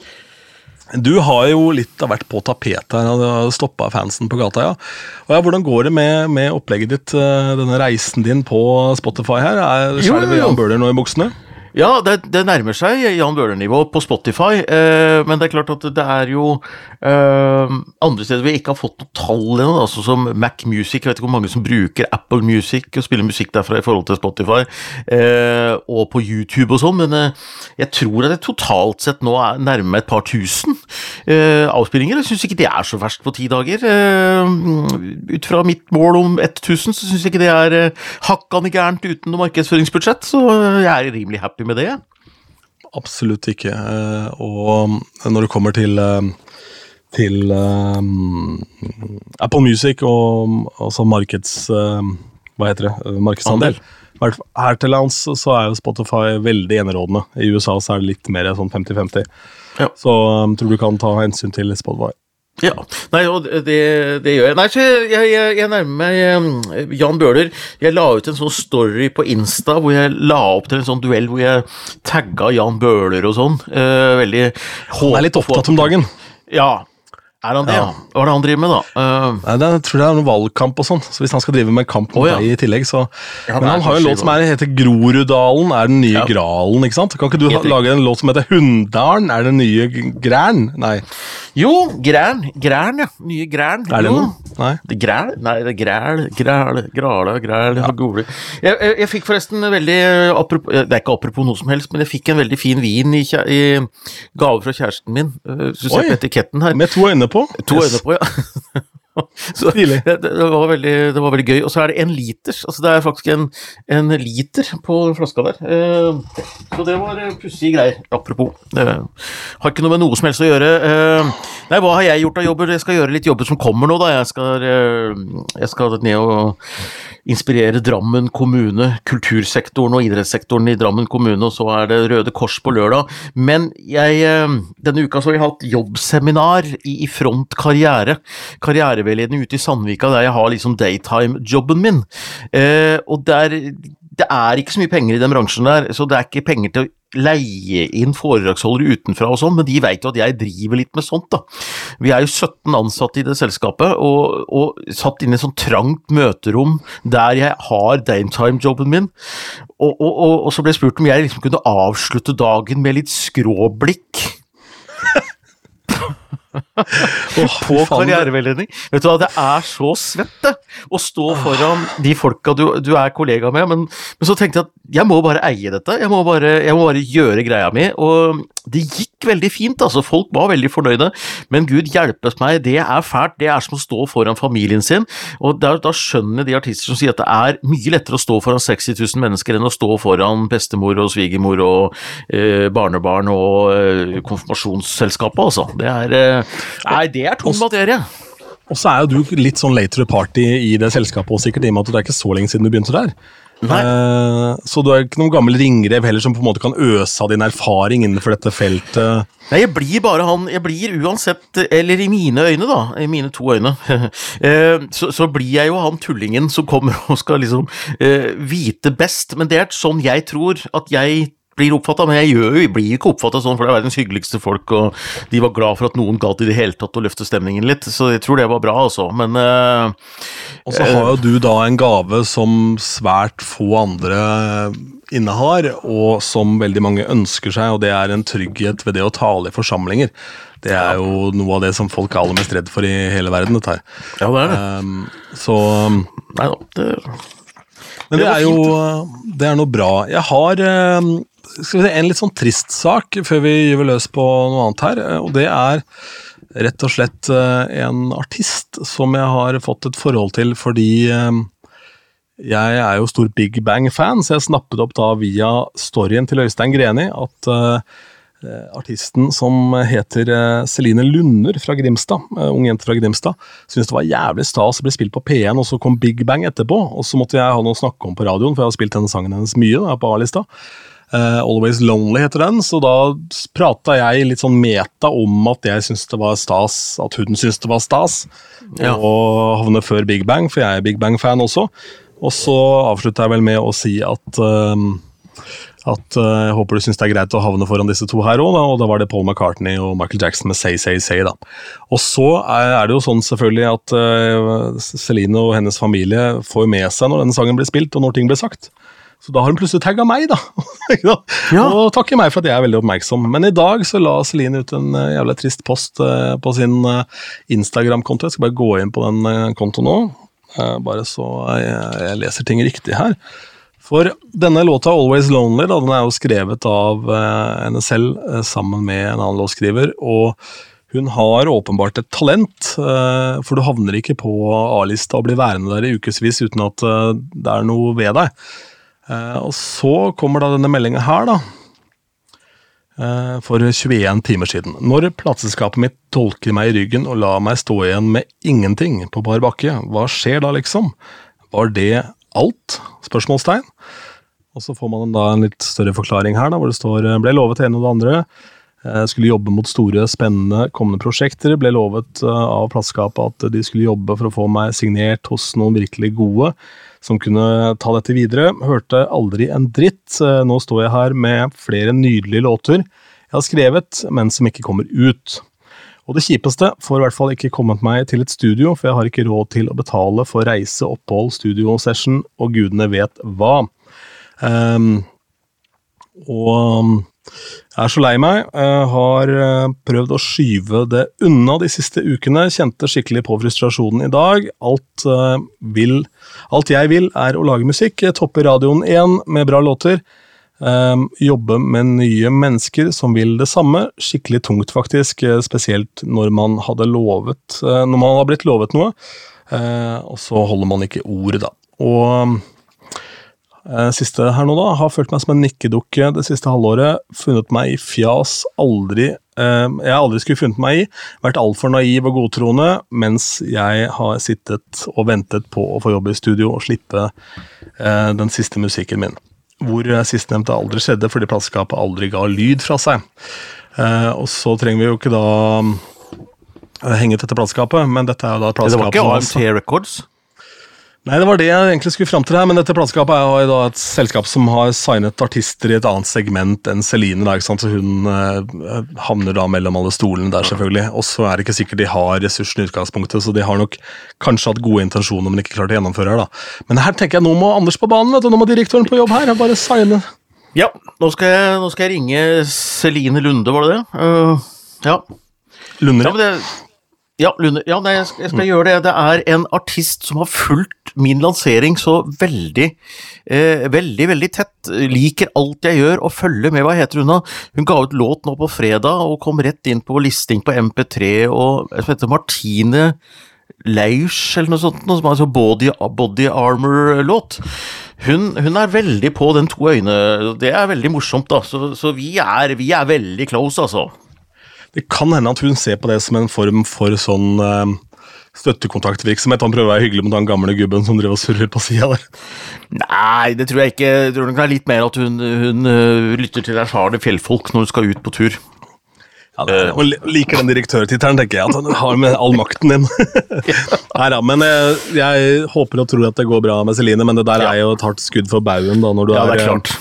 du har jo litt hvert på tapetet her, og stoppa fansen på gata, ja. Og ja, Hvordan går det med, med opplegget ditt, eh, denne reisen din på Spotify her? Er Jo, jo, jo. Bøhler nå i buksene? Ja, det, det nærmer seg Jan Bøhler-nivå på Spotify, eh, men det er klart at det er jo eh, andre steder vi ikke har fått noe tall ennå, altså som Mac Music, jeg vet ikke hvor mange som bruker Apple Music og spiller musikk derfra i forhold til Spotify, eh, og på YouTube og sånn, men eh, jeg tror at det totalt sett nå er nærme et par tusen eh, avspillinger. Jeg syns ikke det er så verst på ti dager. Eh, ut fra mitt mål om 1000, så syns jeg ikke det er hakkande gærent uten noe markedsføringsbudsjett, så jeg er rimelig happy med det. Absolutt ikke. Eh, Og når det kommer til eh, til eh, Apple Music og altså markeds... Hva heter det? Markedsandel. Her til lands så er jo Spotify veldig enerådende. I USA så er det litt mer sånn 50-50. Ja. Så um, tror du kan ta hensyn til Spotify. Ja, nei, og det, det gjør jeg. Nei, så jeg, jeg, jeg nærmer meg eh, Jan Bøhler. Jeg la ut en sånn story på Insta hvor jeg la opp til en sånn duell hvor jeg tagga Jan Bøhler og sånn. Eh, veldig Han er litt opptatt om dagen. Ja. Er han det? Ja. Hva er det han driver med, da? Uh, Nei, det, jeg tror det er noen valgkamp og sånn, så hvis han skal drive med kamp mot oh, ja. deg i tillegg, så Ja, Men er han har jo en låt som er, heter Groruddalen, er den nye Ja. Gralen, ikke sant? Kan ikke du ha, lage en låt som heter Hunndalen, er den nye Græren? Nei. jo, Græn. Græn, ja. Nye Græn. Er det Jo. noe? Nei. Det Græl? Nei, det er Græl, Græl, Grale, Græl ja. Jeg, jeg, jeg fikk forresten veldig apropos, Det er ikke apropos noe som helst, men jeg fikk en veldig fin vin i, i gave fra kjæresten min. Uh, Oi. Med to øyne på? To Yes. øyne på, ja. Så, det, det, var veldig, det var veldig gøy. Og så er det en liters. Altså det er faktisk en, en liter på flaska der. Eh, så det var eh, pussige greier. Apropos. Eh, har ikke noe med noe som helst å gjøre. Eh, nei, hva har jeg gjort av jobber? Jeg skal gjøre litt jobber som kommer nå, da. Jeg skal, eh, jeg skal ned og inspirere Drammen kommune, kultursektoren og idrettssektoren i Drammen kommune, og så er det Røde Kors på lørdag. Men jeg, eh, denne uka så har jeg hatt jobbseminar i, Front karriere, karriereveiledning ute i Sandvika, der jeg har liksom daytime-jobben min. Eh, og der, det er ikke så mye penger i den bransjen der, så det er ikke penger til å leie inn foredragsholdere utenfra og sånn, men de vet jo at jeg driver litt med sånt, da. Vi er jo 17 ansatte i det selskapet, og, og satt inne i et sånt trangt møterom der jeg har dametime-jobben min, og, og, og så ble jeg spurt om jeg liksom kunne avslutte dagen med litt skråblikk. På faen, karriereveiledning. Vet du hva, det er så svett, det. Å stå foran de folka du, du er kollega med, men, men så tenkte jeg at jeg må bare eie dette. Jeg må bare, jeg må bare gjøre greia mi. Og det gikk veldig fint, altså. Folk var veldig fornøyde. Men gud hjelpes meg, det er fælt. Det er som å stå foran familien sin. Og da, da skjønner de artister som sier at det er mye lettere å stå foran 60 000 mennesker enn å stå foran bestemor og svigermor og eh, barnebarn og eh, konfirmasjonsselskapet, altså. Det er eh, Nei, det er tung materie. Og så er jo du litt sånn late to the party i det selskapet sikkert, i og med at det er ikke så lenge siden du begynte der. Uh, så du er ikke noen gammel ringrev heller som på en måte kan øse av din erfaring innenfor dette feltet? Nei, jeg blir bare han Jeg blir uansett, eller i mine øyne, da, i mine to øyne, uh, så, så, blir jeg jo han tullingen som kommer og skal liksom uh, vite best. Men det er sånn jeg tror at jeg blir oppfatta, men jeg, gjør, jeg blir ikke oppfatta sånn, for det er verdens hyggeligste folk, og de var glad for at noen gadd i det hele tatt å løfte stemningen litt, så jeg tror det var bra, altså, men uh, Og så har jo du da en gave som svært få andre innehar, og som veldig mange ønsker seg, og det er en trygghet ved det å tale i forsamlinger. Det er jo noe av det som folk er aller mest redd for i hele verden, dette her. Ja, det er det. Um, så Nei da, det men det, er jo det er noe bra. Jeg har se, en litt sånn trist sak før vi gyver løs på noe annet her. Og det er rett og slett en artist som jeg har fått et forhold til fordi jeg er jo stor Big Bang-fan, så jeg snappet opp da via storyen til Øystein Greni at uh, artisten som heter Celine Lunder fra Grimstad, ung jente fra Grimstad, syntes det var jævlig stas å bli spilt på P1, og så kom Big Bang etterpå. Og så måtte jeg ha noe å snakke om på radioen, for jeg har spilt denne sangen hennes mye da, på A-lista. Uh, Always Lonely heter den, så da prata jeg litt sånn meta om at jeg syntes det var stas, at hun syntes det var stas, Ja. og havne før Big Bang, for jeg er Big Bang-fan også. Og så avslutta jeg vel med å si at uh, at uh, jeg håper du syns det er greit å havne foran disse to her òg, og da var det Paul McCartney og Michael Jackson med Say Say Say. da. Og så er, er det jo sånn selvfølgelig at uh, Celine og hennes familie får med seg når denne sangen blir spilt, og når ting blir sagt. Så da har hun plutselig tagga meg, da. Ja. Og takker meg for at jeg er veldig oppmerksom. Men i dag så la Celine ut en jævlig jævla trist post uh, på sin uh, Instagram-konto. Jeg skal bare gå inn på den kontoen nå, bare så jeg, leser ting riktig her. For denne låta, 'Always Lonely', da, den er jo skrevet av henne selv sammen med en annen låtskriver. og hun har åpenbart et talent, for du havner ikke på A-lista og blir værende der i ukevis uten at det er noe ved deg. Uh, og så kommer da denne meldinga her, da. Uh, for 21 timer siden. Når plateselskapet mitt tolker meg i ryggen og lar meg stå igjen med ingenting på bar bakke, hva skjer da, liksom? Var det alt? Spørsmålstegn. Og så får man da en litt større forklaring her, da, hvor det står ble lovet det ene og det andre. Skulle jobbe mot store, spennende kommende prosjekter. Ble lovet eh, av plateselskapet at de skulle jobbe for å få meg signert hos noen virkelig gode som kunne ta dette videre. Hørte aldri en dritt. Eh, Nå står jeg her med flere nydelige låter jeg har skrevet, men som ikke kommer ut. Og det kjipeste får i hvert fall ikke kommet meg til et studio, for jeg har ikke råd til å betale for reise, opphold, studiosession og gudene vet hva. Um, og jeg er så lei meg. Jeg har eh, prøvd å skyve det unna de siste ukene. Kjente skikkelig på frustrasjonen i dag. Alt, eh, vil, alt jeg vil, er å lage musikk. Toppe radioen igjen med bra låter. Um, jobbe med nye mennesker som vil det samme. Skikkelig tungt, faktisk. eh, Spesielt når man hadde lovet eh, Når man har blitt lovet noe, eh, og så holder man ikke ordet, da. Og eh, siste her nå, da. Har følt meg som en nikkedukke det siste halvåret. Funnet meg i fjas aldri eh, Jeg aldri skulle funnet meg i. Vært altfor naiv og godtroende mens jeg har sittet og ventet på å få jobb i studio og slippe eh, den siste musikken min. Hvor eh, sistnevnte aldri skjedde fordi plateskapet aldri ga lyd fra seg. Eh, og så trenger vi jo ikke da eh, henge ut dette plateskapet, men dette er jo da plateskapet Det var ikke AMT Records? Nei, det var det jeg egentlig skulle fram til her, men dette plateskapet er jo et selskap som har signet artister i et annet segment enn Celine, da, så hun eh, havner da mellom alle stolene der, selvfølgelig. Og så er det ikke sikkert de har ressursene i utgangspunktet, så de har nok kanskje hatt gode intensjoner, men ikke klart å gjennomføre her, da. Men her tenker jeg, nå må Anders på banen, vet du, nå må direktøren på jobb her, bare signe. Ja, nå skal, jeg, nå skal jeg ringe Celine Lunde, var det det? Uh, ja. Lundre. Ja, men det, ja, Lune, ja nei, jeg skal, jeg skal gjøre det. Det er en artist som har fulgt min lansering så veldig, eh, veldig, veldig tett. Liker alt jeg gjør og følger med. Hva heter hun da? Hun ga ut låt nå på fredag og kom rett inn på listing på MP3 og som heter Martine Lausch eller noe sånt, noe som er altså body, body Armor-låt. Hun, hun er veldig på den to øyne, det er veldig morsomt, da. Så, så vi, er, vi er veldig close, altså. Det kan hende at hun ser på det som en form for sånn eh, støttekontaktvirksomhet. Han prøver å være hyggelig mot den gamle gubben som driver og surrer på sida der. Nei, det tror jeg ikke. Jeg tror nok det er litt mer at hun, hun øh, lytter til erfarne fjellfolk når hun skal ut på tur. Ja, det, og liker den direktørtittelen, tenker jeg. At han har med all makten din. Nei da, men jeg, jeg håper og tror at det går bra med Celine, men det der er jo et hardt skudd for baugen da, når du Ja, det er, klart.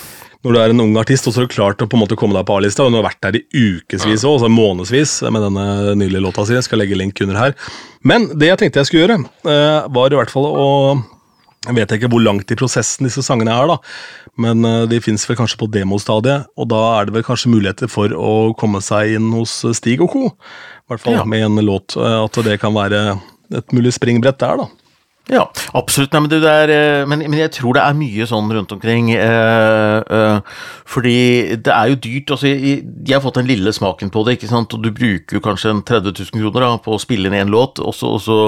Når du er en ung artist, og så har du klart å på en måte komme deg på A-lista, og du har vært der i ukevis òg, altså månedsvis, med denne nydelige låta si. Jeg skal legge link under her. Men det jeg tenkte jeg skulle gjøre, eh, var i hvert fall å Jeg vet ikke hvor langt i prosessen disse sangene er, da, men eh, de fins vel kanskje på demostadiet, og da er det vel kanskje muligheter for å komme seg inn hos Stig og co. I hvert fall Ja. med en låt. eh, At det kan være et mulig springbrett der, da. Ja, absolutt. Nei, men, du, det er, eh, men, men jeg tror det er mye sånn rundt omkring. Eh, eh, fordi det er jo dyrt. altså jeg, har fått den lille smaken på det, ikke sant? og du bruker kanskje en 30 000 kroner da, på å spille inn én låt. Og så,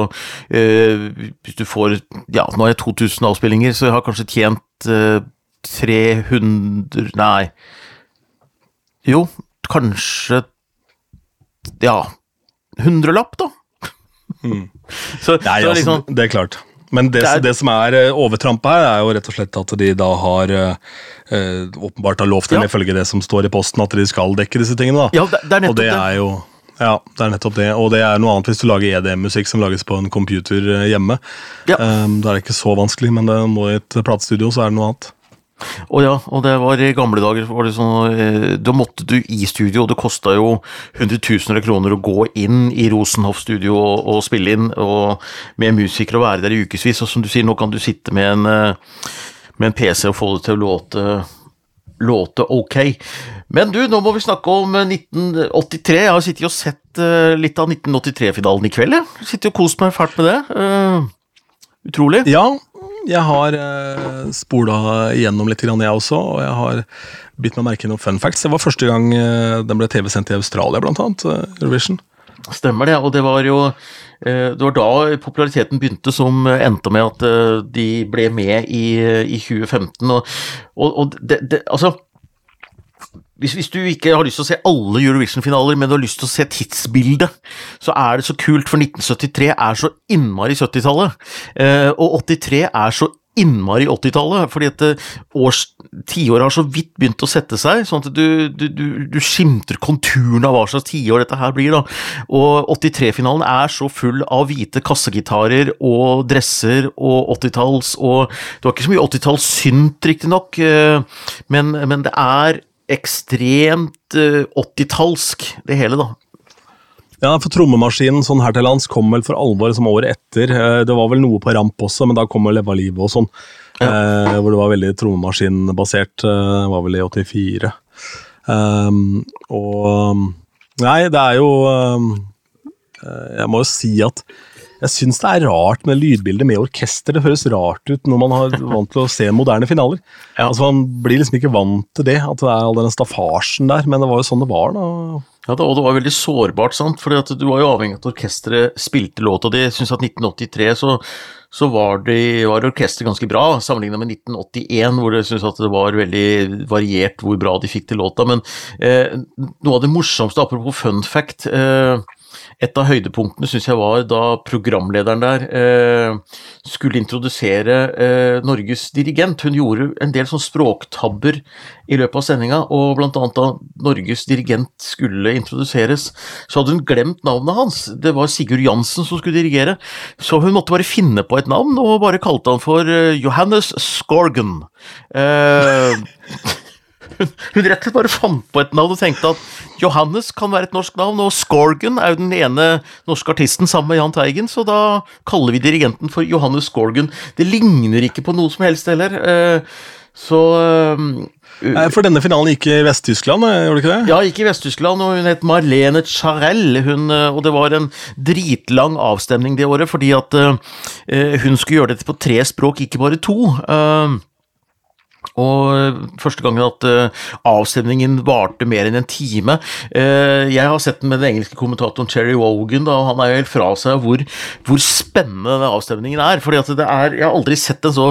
eh, hvis du får Ja, nå har jeg 2000 avspillinger, så jeg har kanskje tjent eh, 300 Nei. Jo, kanskje Ja, hundrelapp, da. Så, Nei, så altså, liksom det er klart. Men det, Det er- det som er eh, overtrampet her, er jo rett og slett at de da har eh, åpenbart har lovt, Ja. ifølge det som står i posten, at de skal dekke disse tingene. da. Ja, det, det er nettopp og det er jo ja, det er nettopp det. Og det er noe annet hvis du lager EDM-musikk som lages på en computer hjemme. Ja. Um, da er det ikke så vanskelig, men det må i et platestudio, så er det noe annet. Og ja, og det var i gamle dager var det sånn eh, Da måtte du i studio, og det kosta jo hundretusener av kroner å gå inn i Rosenhoff studio og, og spille inn, og med musikere og være der i ukevis. Og som du sier, nå kan du sitte med en, eh, med en PC og få det til å låte låte ok. Men du, nå må vi snakke om eh, 1983. Jeg har sittet og sett eh, litt av 1983-finalen i kveld. Jeg sitter og kost meg fælt med det. Uh, utrolig. Ja, jeg har uh, spola igjennom litt, jeg også, og jeg har bitt meg merke i noen fun facts. Det var første gang eh, den ble TV-sendt i Australia, blant annet. eh, Eurovision. Stemmer det, og det var jo eh, det var da populariteten begynte, som endte med at eh, de ble med i, i 2015. Og, og, og det, det, altså hvis, hvis du ikke har lyst til å se alle Eurovision-finaler, men du har lyst til å se tidsbildet, så er det så kult, for 1973 er så innmari 70-tallet. Eh, og 83 er så innmari 80-tallet, fordi at eh, års, tiåret har så vidt begynt å sette seg, sånn at du, du, du, du skimter konturene av hva slags tiår dette her blir. da. Og 83-finalen er så full av hvite kassegitarer og dresser og 80-talls, og det var ikke så mye 80-talls synt, riktignok, eh, men, men det er ekstremt eh, 80-tallsk, det hele, da. Ja, for trommemaskinen sånn her til lands kom vel for alvor som året etter. Eh, Det var vel noe på ramp også, men da kom jo Leva livet og sånn. Eh, hvor det var veldig trommemaskinbasert. eh, Det var vel i 84. Um, og Nei, det er jo um, eh, Jeg må jo si at jeg syns det er rart med lydbildet med orkester. Det høres rart ut når man er vant til å se moderne finaler. Altså Man blir liksom ikke vant til det, at det er all den staffasjen der, men det var jo sånn det var. da. Ja, det, og det var veldig sårbart, sant, fordi at du var jo avhengig av at orkesteret spilte låta di. jeg synes at 1983 så, så var, det, var orkesteret ganske bra, sammenlignet med 1981, hvor jeg synes at det var veldig variert hvor bra de fikk til låta, men eh, noe av det morsomste, apropos fun fact, eh, et av høydepunktene synes jeg var da programlederen der eh, skulle introdusere eh, Norges dirigent. Hun gjorde en del sånn språktabber i løpet av sendinga, og blant annet da Norges dirigent skulle introduseres, så hadde hun glemt navnet hans. Det var Sigurd Jansen som skulle dirigere, så hun måtte bare finne på et navn, og bare kalte han for eh, Johannes Skorgen. Eh, hun, hun rett og slett bare fant på et navn og tenkte at Johannes kan være et norsk navn, og Skorgen er jo den ene norske artisten sammen med Jahn Teigen, så da kaller vi dirigenten for Johannes Skorgen. Det ligner ikke på noe som helst heller. eh, Så eh, For denne finalen gikk i Vest-Tyskland, eh, gjorde det ikke det? ja, gikk i Vest-Tyskland, og hun het Marlene Charell, hun, og det var en dritlang avstemning det året, fordi at hun skulle gjøre dette på tre språk, ikke bare to. Eh, og første gangen at eh, avstemningen varte mer enn en time. Eh, jeg har sett den med den engelske kommentatoren Cherry Wogan, og han er jo helt fra seg hvor, hvor spennende den avstemningen er. fordi Jeg har aldri sett en så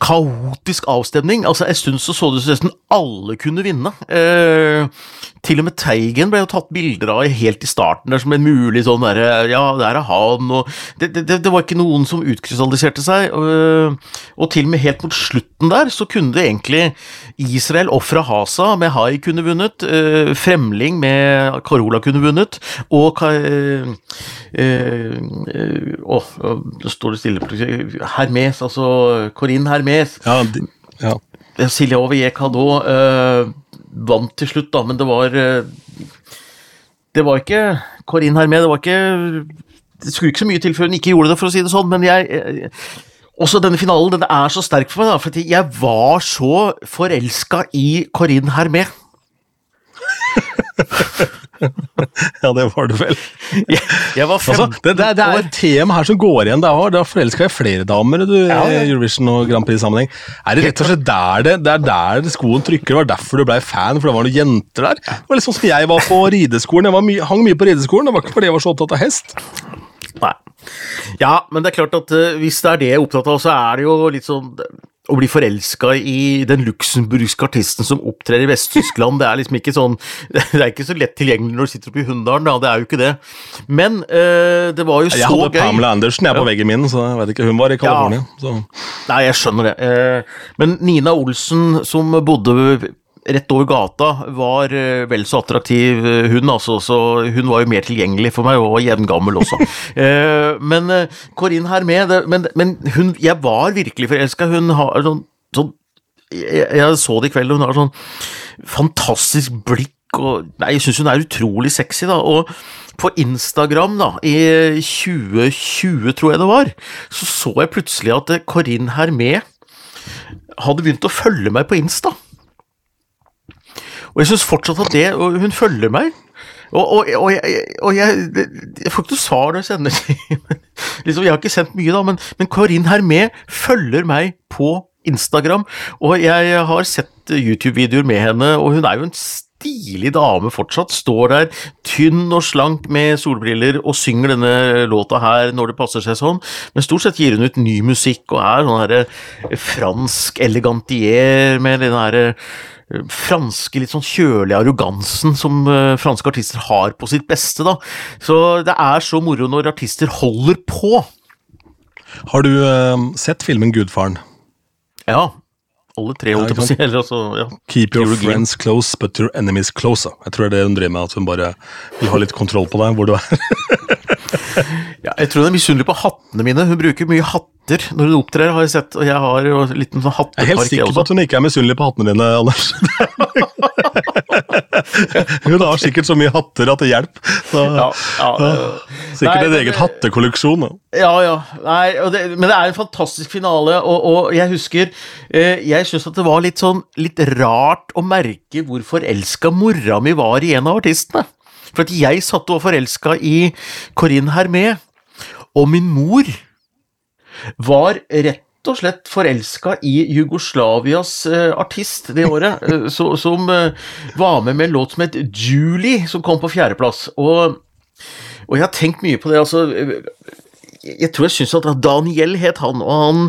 kaotisk avstemning. Altså En stund så så det ut som nesten alle kunne vinne. Eh, til og med Teigen ble jo tatt bilder av helt i starten der som en mulig sånn derre Ja, der er han, og det, det, det, var ikke noen som utkrystalliserte seg. Og, og, til og med helt mot slutten der så kunne det egentlig Israel og Frahasa med Hai kunne vunnet. Eh, Fremling med Carola kunne vunnet. Og eh, eh, Å, nå står det stille Hermes, altså Corinne Hermes. Ja, de, ja. Silje Ovie Cadot uh, vant til slutt, da, men det var uh, Det var ikke Corinne Hermé, det var ikke Det skulle ikke så mye til før hun ikke gjorde det, for å si det sånn, men jeg uh, også denne finalen den er så sterk for meg, da, for jeg var så forelska i Corinne Hermé. ja, det var du vel. jeg, jeg var 15 altså, det, det, det, er et tema her som går igjen. Da, har, det forelska i flere damer du, ja, ja. i Eurovision og Grand Prix-sammenheng. Er det rett og slett der det, det er der skoen trykker? Det var derfor du ble fan, for det var noen jenter der? Det var litt sånn som jeg var på rideskolen. Jeg my, hang mye på rideskolen, det var ikke fordi jeg var så opptatt av hest. Nei. Ja, men det er klart at uh, hvis det er det jeg er opptatt av, så er det jo litt sånn å bli forelska i den luxemburgske artisten som opptrer i Vest-Tyskland, det er liksom ikke sånn Det er ikke så lett tilgjengelig når du sitter oppe i Hunndalen, da. Det er jo ikke det. Men øh, det var jo så gøy. Jeg hadde Pamela Andersen jeg på veggen min, så jeg vet ikke. Hun var i California. Ja. Nei, jeg skjønner det. Eh, men Nina Olsen, som bodde rett over gata var eh, vel så attraktiv, eh, hun altså. Så hun var jo mer tilgjengelig for meg, og jevngammel også. Eh, men Corinne Hermé men, men hun, jeg var virkelig forelska. Hun har sånn, sånn jeg, jeg, så det i kveld, hun har sånn fantastisk blikk. Og, nei, jeg syns hun er utrolig sexy, da. Og på Instagram, da, i 2020, tror jeg det var, så så jeg plutselig at Corinne Hermé hadde begynt å følge meg på Insta. Og jeg syns fortsatt at det og Hun følger meg. Og, og, og, jeg, jeg, jeg, får ikke noe svar når jeg sender liksom, Jeg har ikke sendt mye, da, men, men Karin Hermé følger meg på Instagram, og jeg har sett YouTube-videoer med henne, og hun er jo en stilig dame fortsatt. Står der tynn og slank med solbriller og synger denne låta her når det passer seg sånn, men stort sett gir hun ut ny musikk og er sånn herre fransk elegantier med den herre franske, litt sånn kjølige arrogansen som uh, franske artister har på sitt beste, da. Så det er så moro når artister holder på. Har du uh, sett filmen Gudfaren? Ja. Alle tre, holdt jeg på å si. Eller, altså, ja. Keep your friends close, but your enemies closer. Jeg tror det er det hun driver med, at hun bare vil ha litt kontroll på deg, hvor du er. ja, jeg tror hun er misunnelig på hattene mine. Hun bruker mye hatter når hun opptrer, har jeg sett. Og jeg har jo litt sånn hattepark, jeg er helt sikker på at hun ikke er misunnelig på hattene dine, Anders. hun har sikkert så mye hatter at det hjelper. Så, ja, ja, sikkert nei, en egen hattekolleksjon. Ja, ja. Nei, det, men det er en fantastisk finale, og, og jeg husker eh, Jeg syns det var litt sånn litt rart å merke hvor forelska mora mi var i en av artistene. For jeg satt og forelska i Corinne Hermé, og min mor var rett og slett forelska i Jugoslavias uh, artist det året, uh, so, som uh, var med med en låt som het Julie, som kom på fjerdeplass. Og, og jeg har tenkt mye på det, altså Jeg tror jeg syns at Daniel het han, og han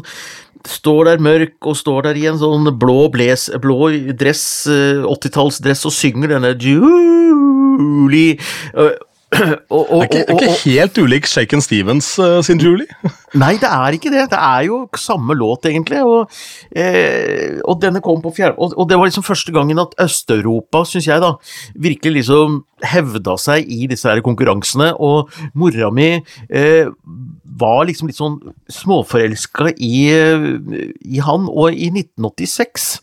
står der mørk og står der i en sånn blå, bles, blå dress, 80-tallsdress, og synger denne Julie og, og, er, ikke, ikke helt ulik Shaken Stevens uh, sin Julie? Nei, det er ikke det. Det er jo samme låt, egentlig. Og, eh, og denne kom på fjerde og, og, det var liksom første gangen at Øst-Europa, syns jeg, da, virkelig liksom hevda seg i disse her konkurransene. Og mora mi eh, var liksom litt sånn småforelska i, i han. Og i 1986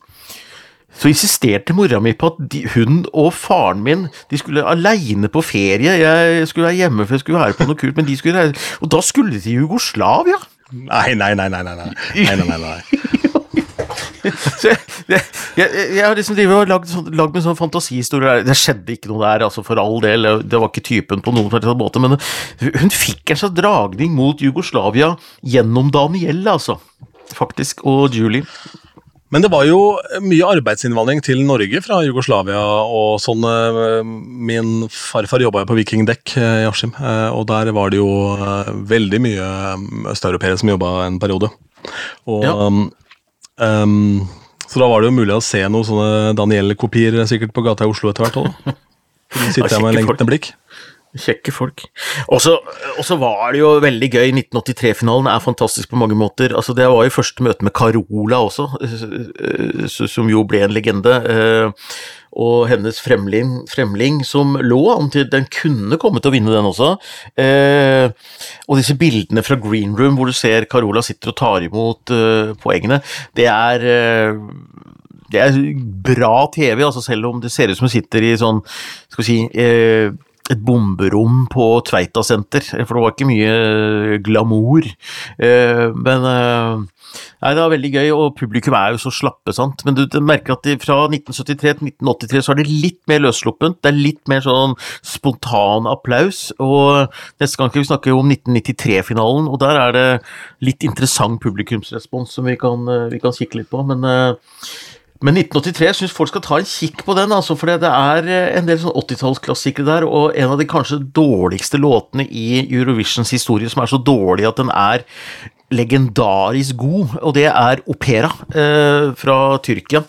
så insisterte mora mi på at de, hun og faren min de skulle aleine på ferie. Jeg skulle være hjemme for jeg skulle være på noe kult, men de skulle Og da skulle de til Jugoslavia! Nei, nei, nei. nei, nei, nei. nei, nei, nei. så jeg, jeg, jeg, jeg, har liksom lagd, sånn, lagd med sånn fantasihistorie Det skjedde ikke noe der, altså for all del. Det var ikke typen på noen måte, men hun fikk en sånn dragning mot Jugoslavia gjennom Danielle, altså. Faktisk, og Julie. Men det var jo mye arbeidsinnvandring til Norge fra Jugoslavia. og sånn, eh, Min farfar jobba jo på Viking Dekk eh, i Askim, eh, og der var det jo veldig mye østeuropeere som jobba en periode. Og ja. Um, så da var det jo mulig å se noen sånne Daniel-kopier sikkert på gata i Oslo etter hvert òg. Sitter jeg med lengtende blikk. Kjekke folk. Og så var det jo veldig gøy. 1983-finalen er fantastisk på mange måter. Altså, det var jo første møte med Carola også, eh, eh, som jo ble en legende. eh, Og hennes fremling, fremling som lå an til Den kunne komme til å vinne den også. Og disse bildene fra Green Room hvor du ser Carola sitter og tar imot poengene, det er det er bra TV, altså selv om det ser ut som hun sitter i sånn, skal vi si, et bomberom på Tveita senter, for det var ikke mye glamour. Eh, men eh, nei, det var veldig gøy, og publikum er jo så slappe, sant. Men du, merker at fra 1973 til 1983 så er det litt mer løssluppent, det er litt mer sånn spontan applaus. Og neste gang vi snakke om 1993-finalen, og der er det litt interessant publikumsrespons som vi kan, eh, vi kan kikke litt på. men eh, men 1983, jeg syns folk skal ta en kikk på den, altså, for det er eh, en del sånn 80-tallsklassikere der, og en av de kanskje dårligste låtene i Eurovisions historie, som er så dårlig at den er legendarisk god, og det er Opera eh, fra Tyrkia.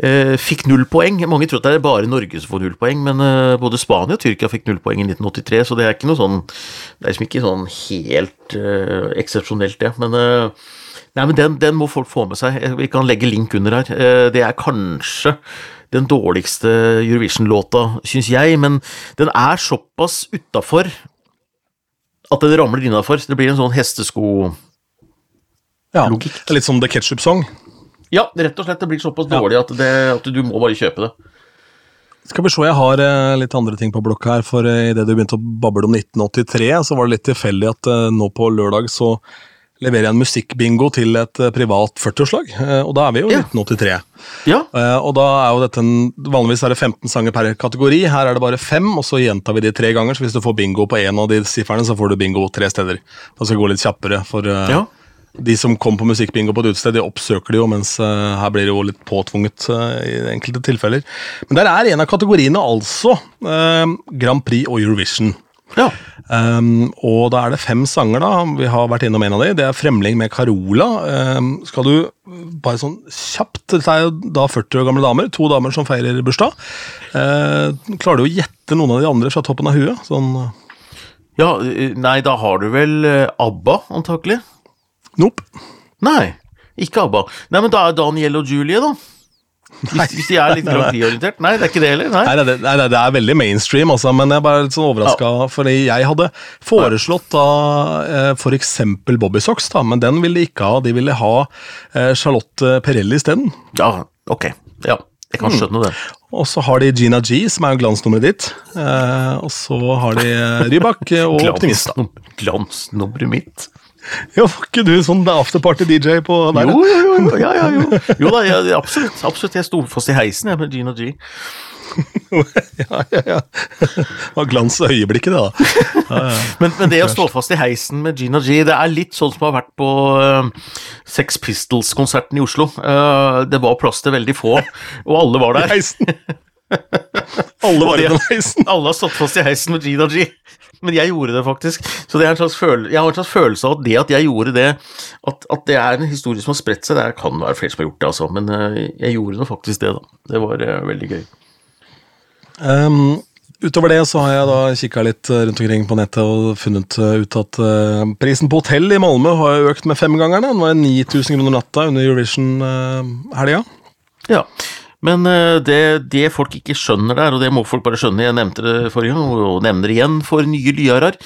Eh, fikk null poeng. Mange tror at det er bare Norge som får null poeng, men eh, både Spania og Tyrkia fikk null poeng i 1983, så det er ikke noe sånn Det er liksom ikke sånn helt eh, eksepsjonelt, det. Men eh, Nei, men den, den må folk få med seg. Vi kan legge link under her. Eh, Det er kanskje den dårligste Eurovision-låta, syns jeg, men den er såpass utafor at den ramler innafor. Det blir en sånn hestesko-logikk. er Litt som The Ketchup Song. Ja, rett og slett. Det blir såpass dårlig at, det, at du må bare kjøpe det. Skal vi se, jeg har eh, litt andre ting på blokka her, for eh, idet du begynte å bable om 1983, så var det litt tilfeldig at eh, nå på lørdag så leverer jeg en musikkbingo til et eh, privat 40-årslag, eh, og da er vi jo i Ja. 1983. Ja, Eh, og da er jo dette en, Vanligvis er det 15 sanger per kategori, her er det bare fem, og så gjentar vi de tre ganger, så hvis du får bingo på én av de sifferne, så får du bingo tre steder. Da skal det gå litt kjappere, for Ja. de som kom på musikkbingo på et utested, de oppsøker det jo, mens her blir det jo litt påtvunget i enkelte tilfeller. Men der er en av kategoriene altså Grand Prix og Eurovision. Ja. Um, og da er det fem sanger, da. Vi har vært innom en av de. Det er 'Fremling med Carola'. Um, skal du bare sånn kjapt Dette er jo da 40 år gamle damer. To damer som feirer bursdag. Uh, klarer du å gjette noen av de andre fra toppen av huet? Sånn uh, ja, eh, nei, da har du vel eh, ABBA, antakelig? Nope. Nei, ikke ABBA. Nei, men da er Daniel og Julie, da. Hvis, hvis de er litt Grand Prix-orientert? Nei, det er ikke det heller? Nei. Nei, det, nei, det er veldig mainstream, altså, men jeg er bare litt sånn overraska. Fordi jeg hadde foreslått da eh, f.eks. Bobby Socks, da, men den ville de ikke ha. De ville ha eh, Charlotte Perelli isteden. Ja, ok. Ja, jeg kan skjønne det. Og så har de Gina G, som er glansnummeret ditt. Eh, og så har de Rybak og Optimist. Glansnummeret mitt. Ja, var ikke du sånn afterparty-DJ på der? Jo, jo, jo, ja, ja, jo. jo da, ja, absolutt. absolutt. Jeg sto fast i heisen jeg, med Gina G. ja, ja, ja. Det var glans i øyeblikket, det, da. Men, men det å stå fast i heisen med Gina G, det er litt sånn som har vært på uh, Sex Pistols-konserten i Oslo. Uh, det var plass til veldig få, og alle var der. Heisen. Alle var i den heisen. Alle har stått fast i heisen med Gina G. Men jeg gjorde det faktisk. Så det en slags følelse, jeg har en slags følelse av at det at jeg gjorde det, at, at det er en historie som har spredt seg. Det kan være flere som har gjort det, altså, men eh, jeg gjorde nå faktisk det, da. Det var eh, veldig gøy. Um, utover det så har jeg da kikka litt eh, rundt omkring på nettet og funnet ut at prisen på hotell i Malmö har økt med femgangerne. Den var 9000 kroner natta under Eurovision-helga. Ja, men eh, det, det folk ikke skjønner der, og det må folk bare skjønne, jeg nevnte det forrige gang, og nevner det igjen for nye lyarer,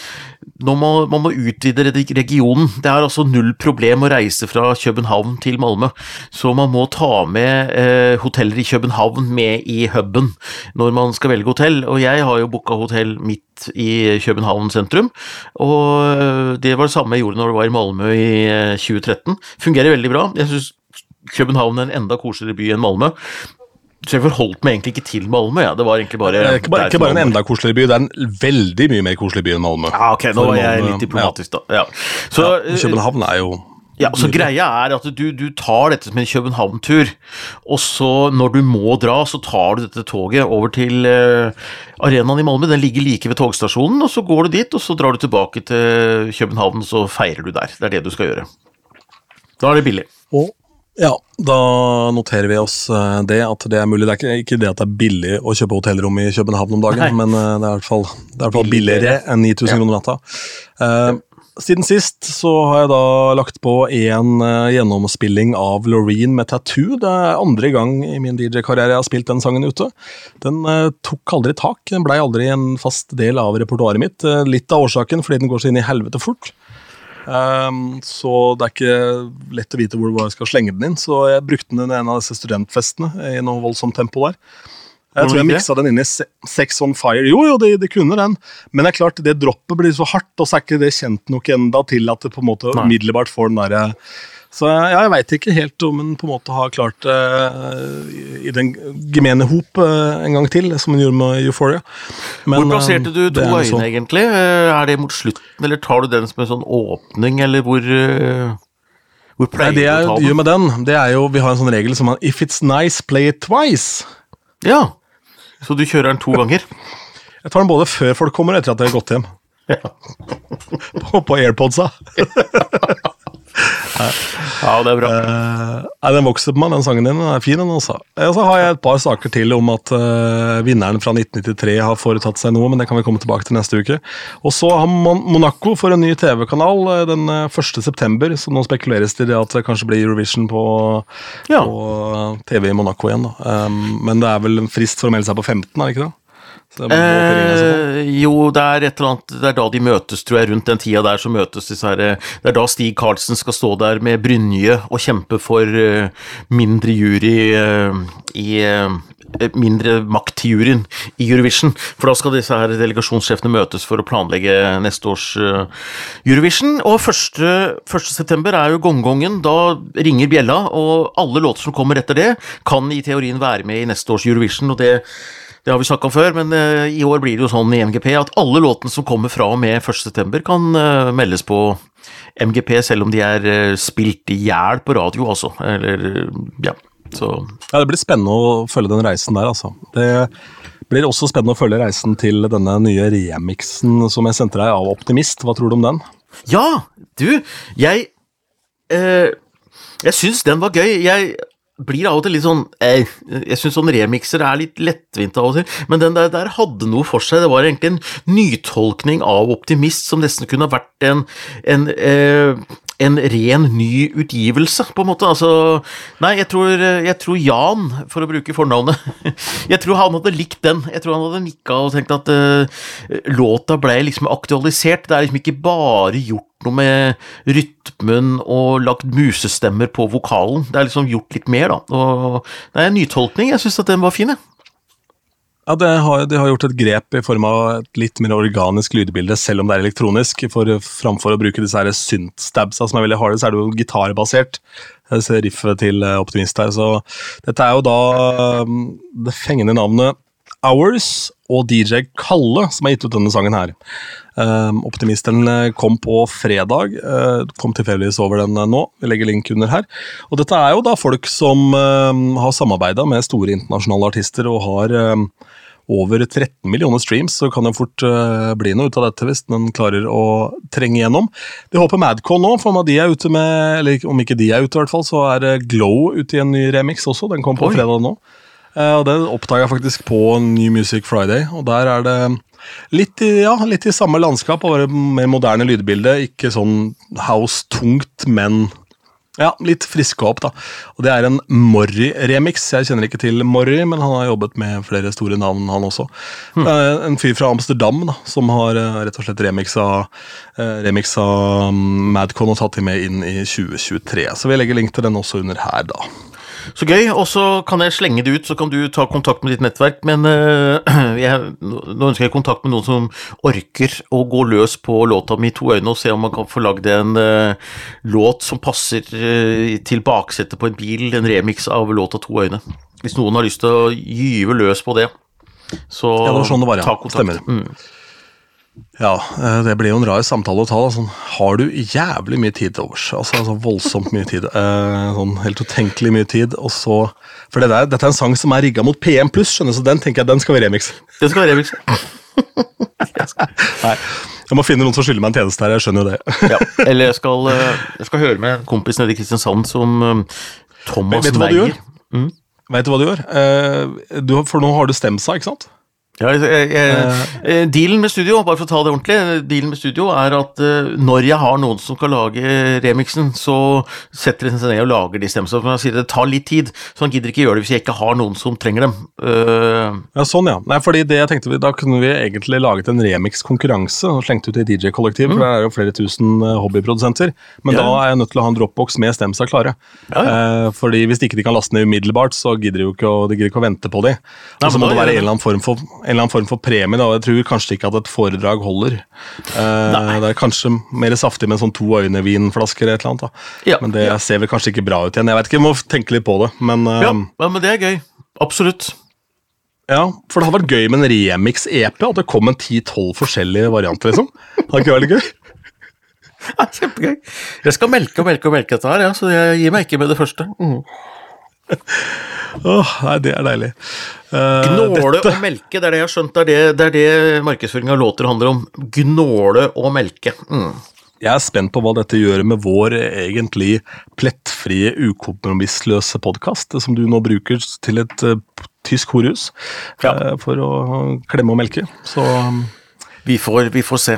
nå må man må utvide reg- regionen. Det er altså null problem å reise fra København til Malmö, så man må ta med eh, hoteller i København med i huben når man skal velge hotell, og jeg har jo booka hotell midt i København sentrum, og eh, det var det samme jeg gjorde når det var i Malmö i eh, 2013. Fungerer veldig bra. Jeg synes København er en enda koseligere by enn Malmö. Så jeg forholdt meg egentlig ikke til Malmö. Ja. Det var egentlig bare Eh, Ikke bare, ikke bare en enda koseligere by, det er en veldig mye mer koselig by enn Malmö. Ja, ok, nå var jeg litt diplomatisk, da. Ja. Så, Ja, København er jo ja, så greia er at du, du tar dette som en København-tur, og så når du må dra, så tar du dette toget over til uh, arenaen i Malmö. Den ligger like ved togstasjonen, og så går du dit, og så drar du tilbake til København, så feirer du der. Det er det du skal gjøre. Da er det billig. Og Ja, da noterer vi oss eh, det, at det er mulig. Det er ikke, ikke det at det er billig å kjøpe hotellrom i København om dagen, Nei. men eh, det er i hvert fall, det er i hvert fall billigere enn 9000 kroner natta. Eh, siden sist så har jeg da lagt på en uh, gjennomspilling av Loreen med Tattoo. Det er andre gang i min DJ-karriere jeg har spilt den sangen ute. Den uh, tok aldri tak, den blei aldri en fast del av repertoaret mitt. Litt av årsaken fordi den går så inn i helvete fort. Ehm, så det er ikke lett å vite hvor jeg skal slenge den inn. Så jeg brukte den i en av disse studentfestene i noe voldsomt tempo der. Jeg tror jeg miksa den inn i Sex on Fire. Jo, jo, det, det kunne den. Men det er klart, det droppet blir så hardt, og så er ikke det kjent nok enda til at det på en måte umiddelbart får den derre Så ja, jeg veit ikke helt om den på en måte har klart det i- i den gemene hop uh, en gang til, som den gjorde med Euphoria. Men, Hvor plasserte eh, du to øyne, sånn. egentlig? Eh, Er det mot slutten, eller tar du den som en sånn åpning, eller hvor uh, Hvor Nei, pleier det du å jeg ta gjør den? med den, det er jo Vi har en sånn regel som er If it's nice, play it twice. Ja, så du kjører den to ganger? Jeg tar den både før folk kommer, og etter at de har gått hjem. på, på AirPodsa. Ja, det er bra. Eh, Den vokser på meg, den sangen din. Den er fin, den også. Og så har jeg et par saker til om at eh, vinneren fra 1993 har foretatt seg noe, men det kan vi komme tilbake til neste uke. Og så har Monaco for en ny TV-kanal eh, den eh, 1. september, så nå spekuleres det i at det kanskje blir Eurovision på, Ja. på TV i Monaco igjen. Um, men det er vel en frist for å melde seg på 15, er det ikke det? Det. Eh, jo, det er et eller annet Det er da de møtes, tror jeg. Rundt den tida der så møtes disse her eh, Det er da Stig Karlsen skal stå der med brynje og kjempe for uh, mindre jury uh, i uh, Mindre makt til juryen i Eurovision. For da skal disse her delegasjonssjefene møtes for å planlegge neste års Eurovision. Og 1. 1. september er jo gongongen. Da ringer bjella, og alle låter som kommer etter det, kan i teorien være med i neste års Eurovision. og det det har vi snakka om før, men eh, i år blir det jo sånn i MGP at alle låtene som kommer fra og med 1.9, kan eh, meldes på MGP, selv om de er eh, spilt i hjel på radio, altså. Eller ja, så Ja, Det blir spennende å følge den reisen der, altså. Det blir også spennende å følge reisen til denne nye remixen som jeg sendte deg av Optimist. Hva tror du om den? Ja, du, jeg eh, Jeg syns den var gøy. Jeg blir av og til litt sånn eh, Jeg syns sånn remixer er litt lettvint av og til, men den der, der hadde noe for seg. Det var egentlig en nytolkning av Optimist som nesten kunne ha vært en, en eh, en ren ny utgivelse, på en måte. Altså, nei, jeg tror, jeg tror Jan, for å bruke fornavnet Jeg tror han hadde likt den. Jeg tror han hadde nikka og tenkt at eh, låta ble liksom aktualisert. Det er liksom ikke bare gjort noe med rytmen og lagt musestemmer på vokalen. Det er liksom gjort litt mer, da. Og det er en nytolkning. Jeg syns at den var fin, jeg. Ja, det har, De har gjort et grep i form av et litt mer organisk lydbilde, selv om det er elektronisk. For, framfor å bruke disse synth-stabsa som er veldig harde, så er det jo gitarbasert. Disse riffet til eh, Optimist her. Så dette er jo da um, det fengende navnet Hours og DJ Kalle som har gitt ut denne sangen her. Um, Optimisten eh, kom på fredag. Uh, kom tilfeldigvis over den eh, nå. Vi legger link under her. Og dette er jo da folk som um, har samarbeida med store internasjonale artister og har um, over 13 millioner streams, så kan det fort uh, bli noe ut av dette hvis den klarer å trenge gjennom. De håper Madcon nå, for om de er ute med, eller om ikke de er ute i hvert fall, så er Glow ute i en ny remix også. Den kom på Oi. fredag nå. Eh, og Det oppdaga jeg faktisk på New Music Friday, og der er det litt i, ja, litt i samme landskap, bare mer moderne lydbilde. Ikke sånn house-tungt, men ja, litt friska opp, da. Og det er en Morry-remix. Jeg kjenner ikke til Morry, men han har jobbet med flere store navn, han også. Hmm. En fyr fra Amsterdam da, som har eh, rett og slett remixa, eh, remixa mm, Madcon og tatt dem med inn i 2023. Så vi legger link til den også under her, da. Så gøy. Og så kan jeg slenge det ut, så kan du ta kontakt med ditt nettverk. Men uh, jeg, nå ønsker jeg kontakt med noen som orker å gå løs på låta mi To øyne, og se om man kan få lagd en uh, låt som passer uh, til baksetet på en bil. En remix av låta To øyne. Hvis noen har lyst til å gyve løs på det, så Ja, det var sånn det var, ja. ta kontakt. Stemmer. Mm. Ja, eh, det blir jo en rar samtale å ta. Sånn, har du jævlig mye tid til overs? Altså, altså voldsomt mye tid. Eh, sånn Helt utenkelig mye tid. Og så For det der, dette er en sang som er rigga mot PM+, skjønner så den tenker jeg den skal vi remixe. Det skal vi remix. Nei, jeg må finne noen som skylder meg en tjeneste her, jeg skjønner jo det. Ja, eller jeg skal, eh, jeg skal høre med en kompis nede i Kristiansand som Thomas Thomas Vet du hva du gjør? Vet du hva du gjør? Eh, du, for nå har du Stemsa, ikke sant? Ja, jeg, jeg, eh, dealen med studio, bare for å ta det ordentlig, eh, dealen med studio er at eh, når jeg har noen som skal lage remixen, så setter de seg ned og lager de stemmene. Så han sier det tar litt tid, så han gidder ikke gjøre det hvis jeg ikke har noen som trenger dem. Uh... Ja, sånn ja. Nei, fordi det jeg tenkte vi, Da kunne vi egentlig laget en remix-konkurranse og slengt ut i DJ-kollektiv, for det er jo flere tusen eh, hobbyprodusenter. Men Ja. da er jeg nødt til å ha en dropbox med Stemsa klare. Eh, fordi Hvis ikke de kan laste ned umiddelbart, så gidder de jo ikke å, de ikke å vente på de. Og så må det være en eller annen form for, en eller annen form for premie. da, Jeg tror kanskje ikke at et foredrag holder. Eh, det er kanskje mer saftig med en sånn to øyne-vinflasker eller et eller annet. Ja, Men det ja. ser vel kanskje ikke bra ut igjen. Jeg vet ikke, jeg må tenke litt på det. Men eh, ja, men det er gøy. Absolutt. ja, for det hadde vært gøy med en remix-EP. At det kom en 10-12 forskjellige varianter, liksom. Det Hadde ikke vært gøy? Ja, kjempegøy. Jeg skal melke og melke og melke dette her, ja, så jeg gir meg ikke med det første. Mm. Åh, nei, det er deilig. Uh, Gnåle dette- og melke, det er det jeg har skjønt. Det er det, det, er det markedsføring av låter handler om. Gnåle og melke. Mm. Jeg er spent på hva dette gjør med vår egentlig plettfrie, ukompromissløse podkast, som du nå bruker til et uh, tysk horhus Ja. uh, for å klemme og melke. Så Vi, får, vi får se.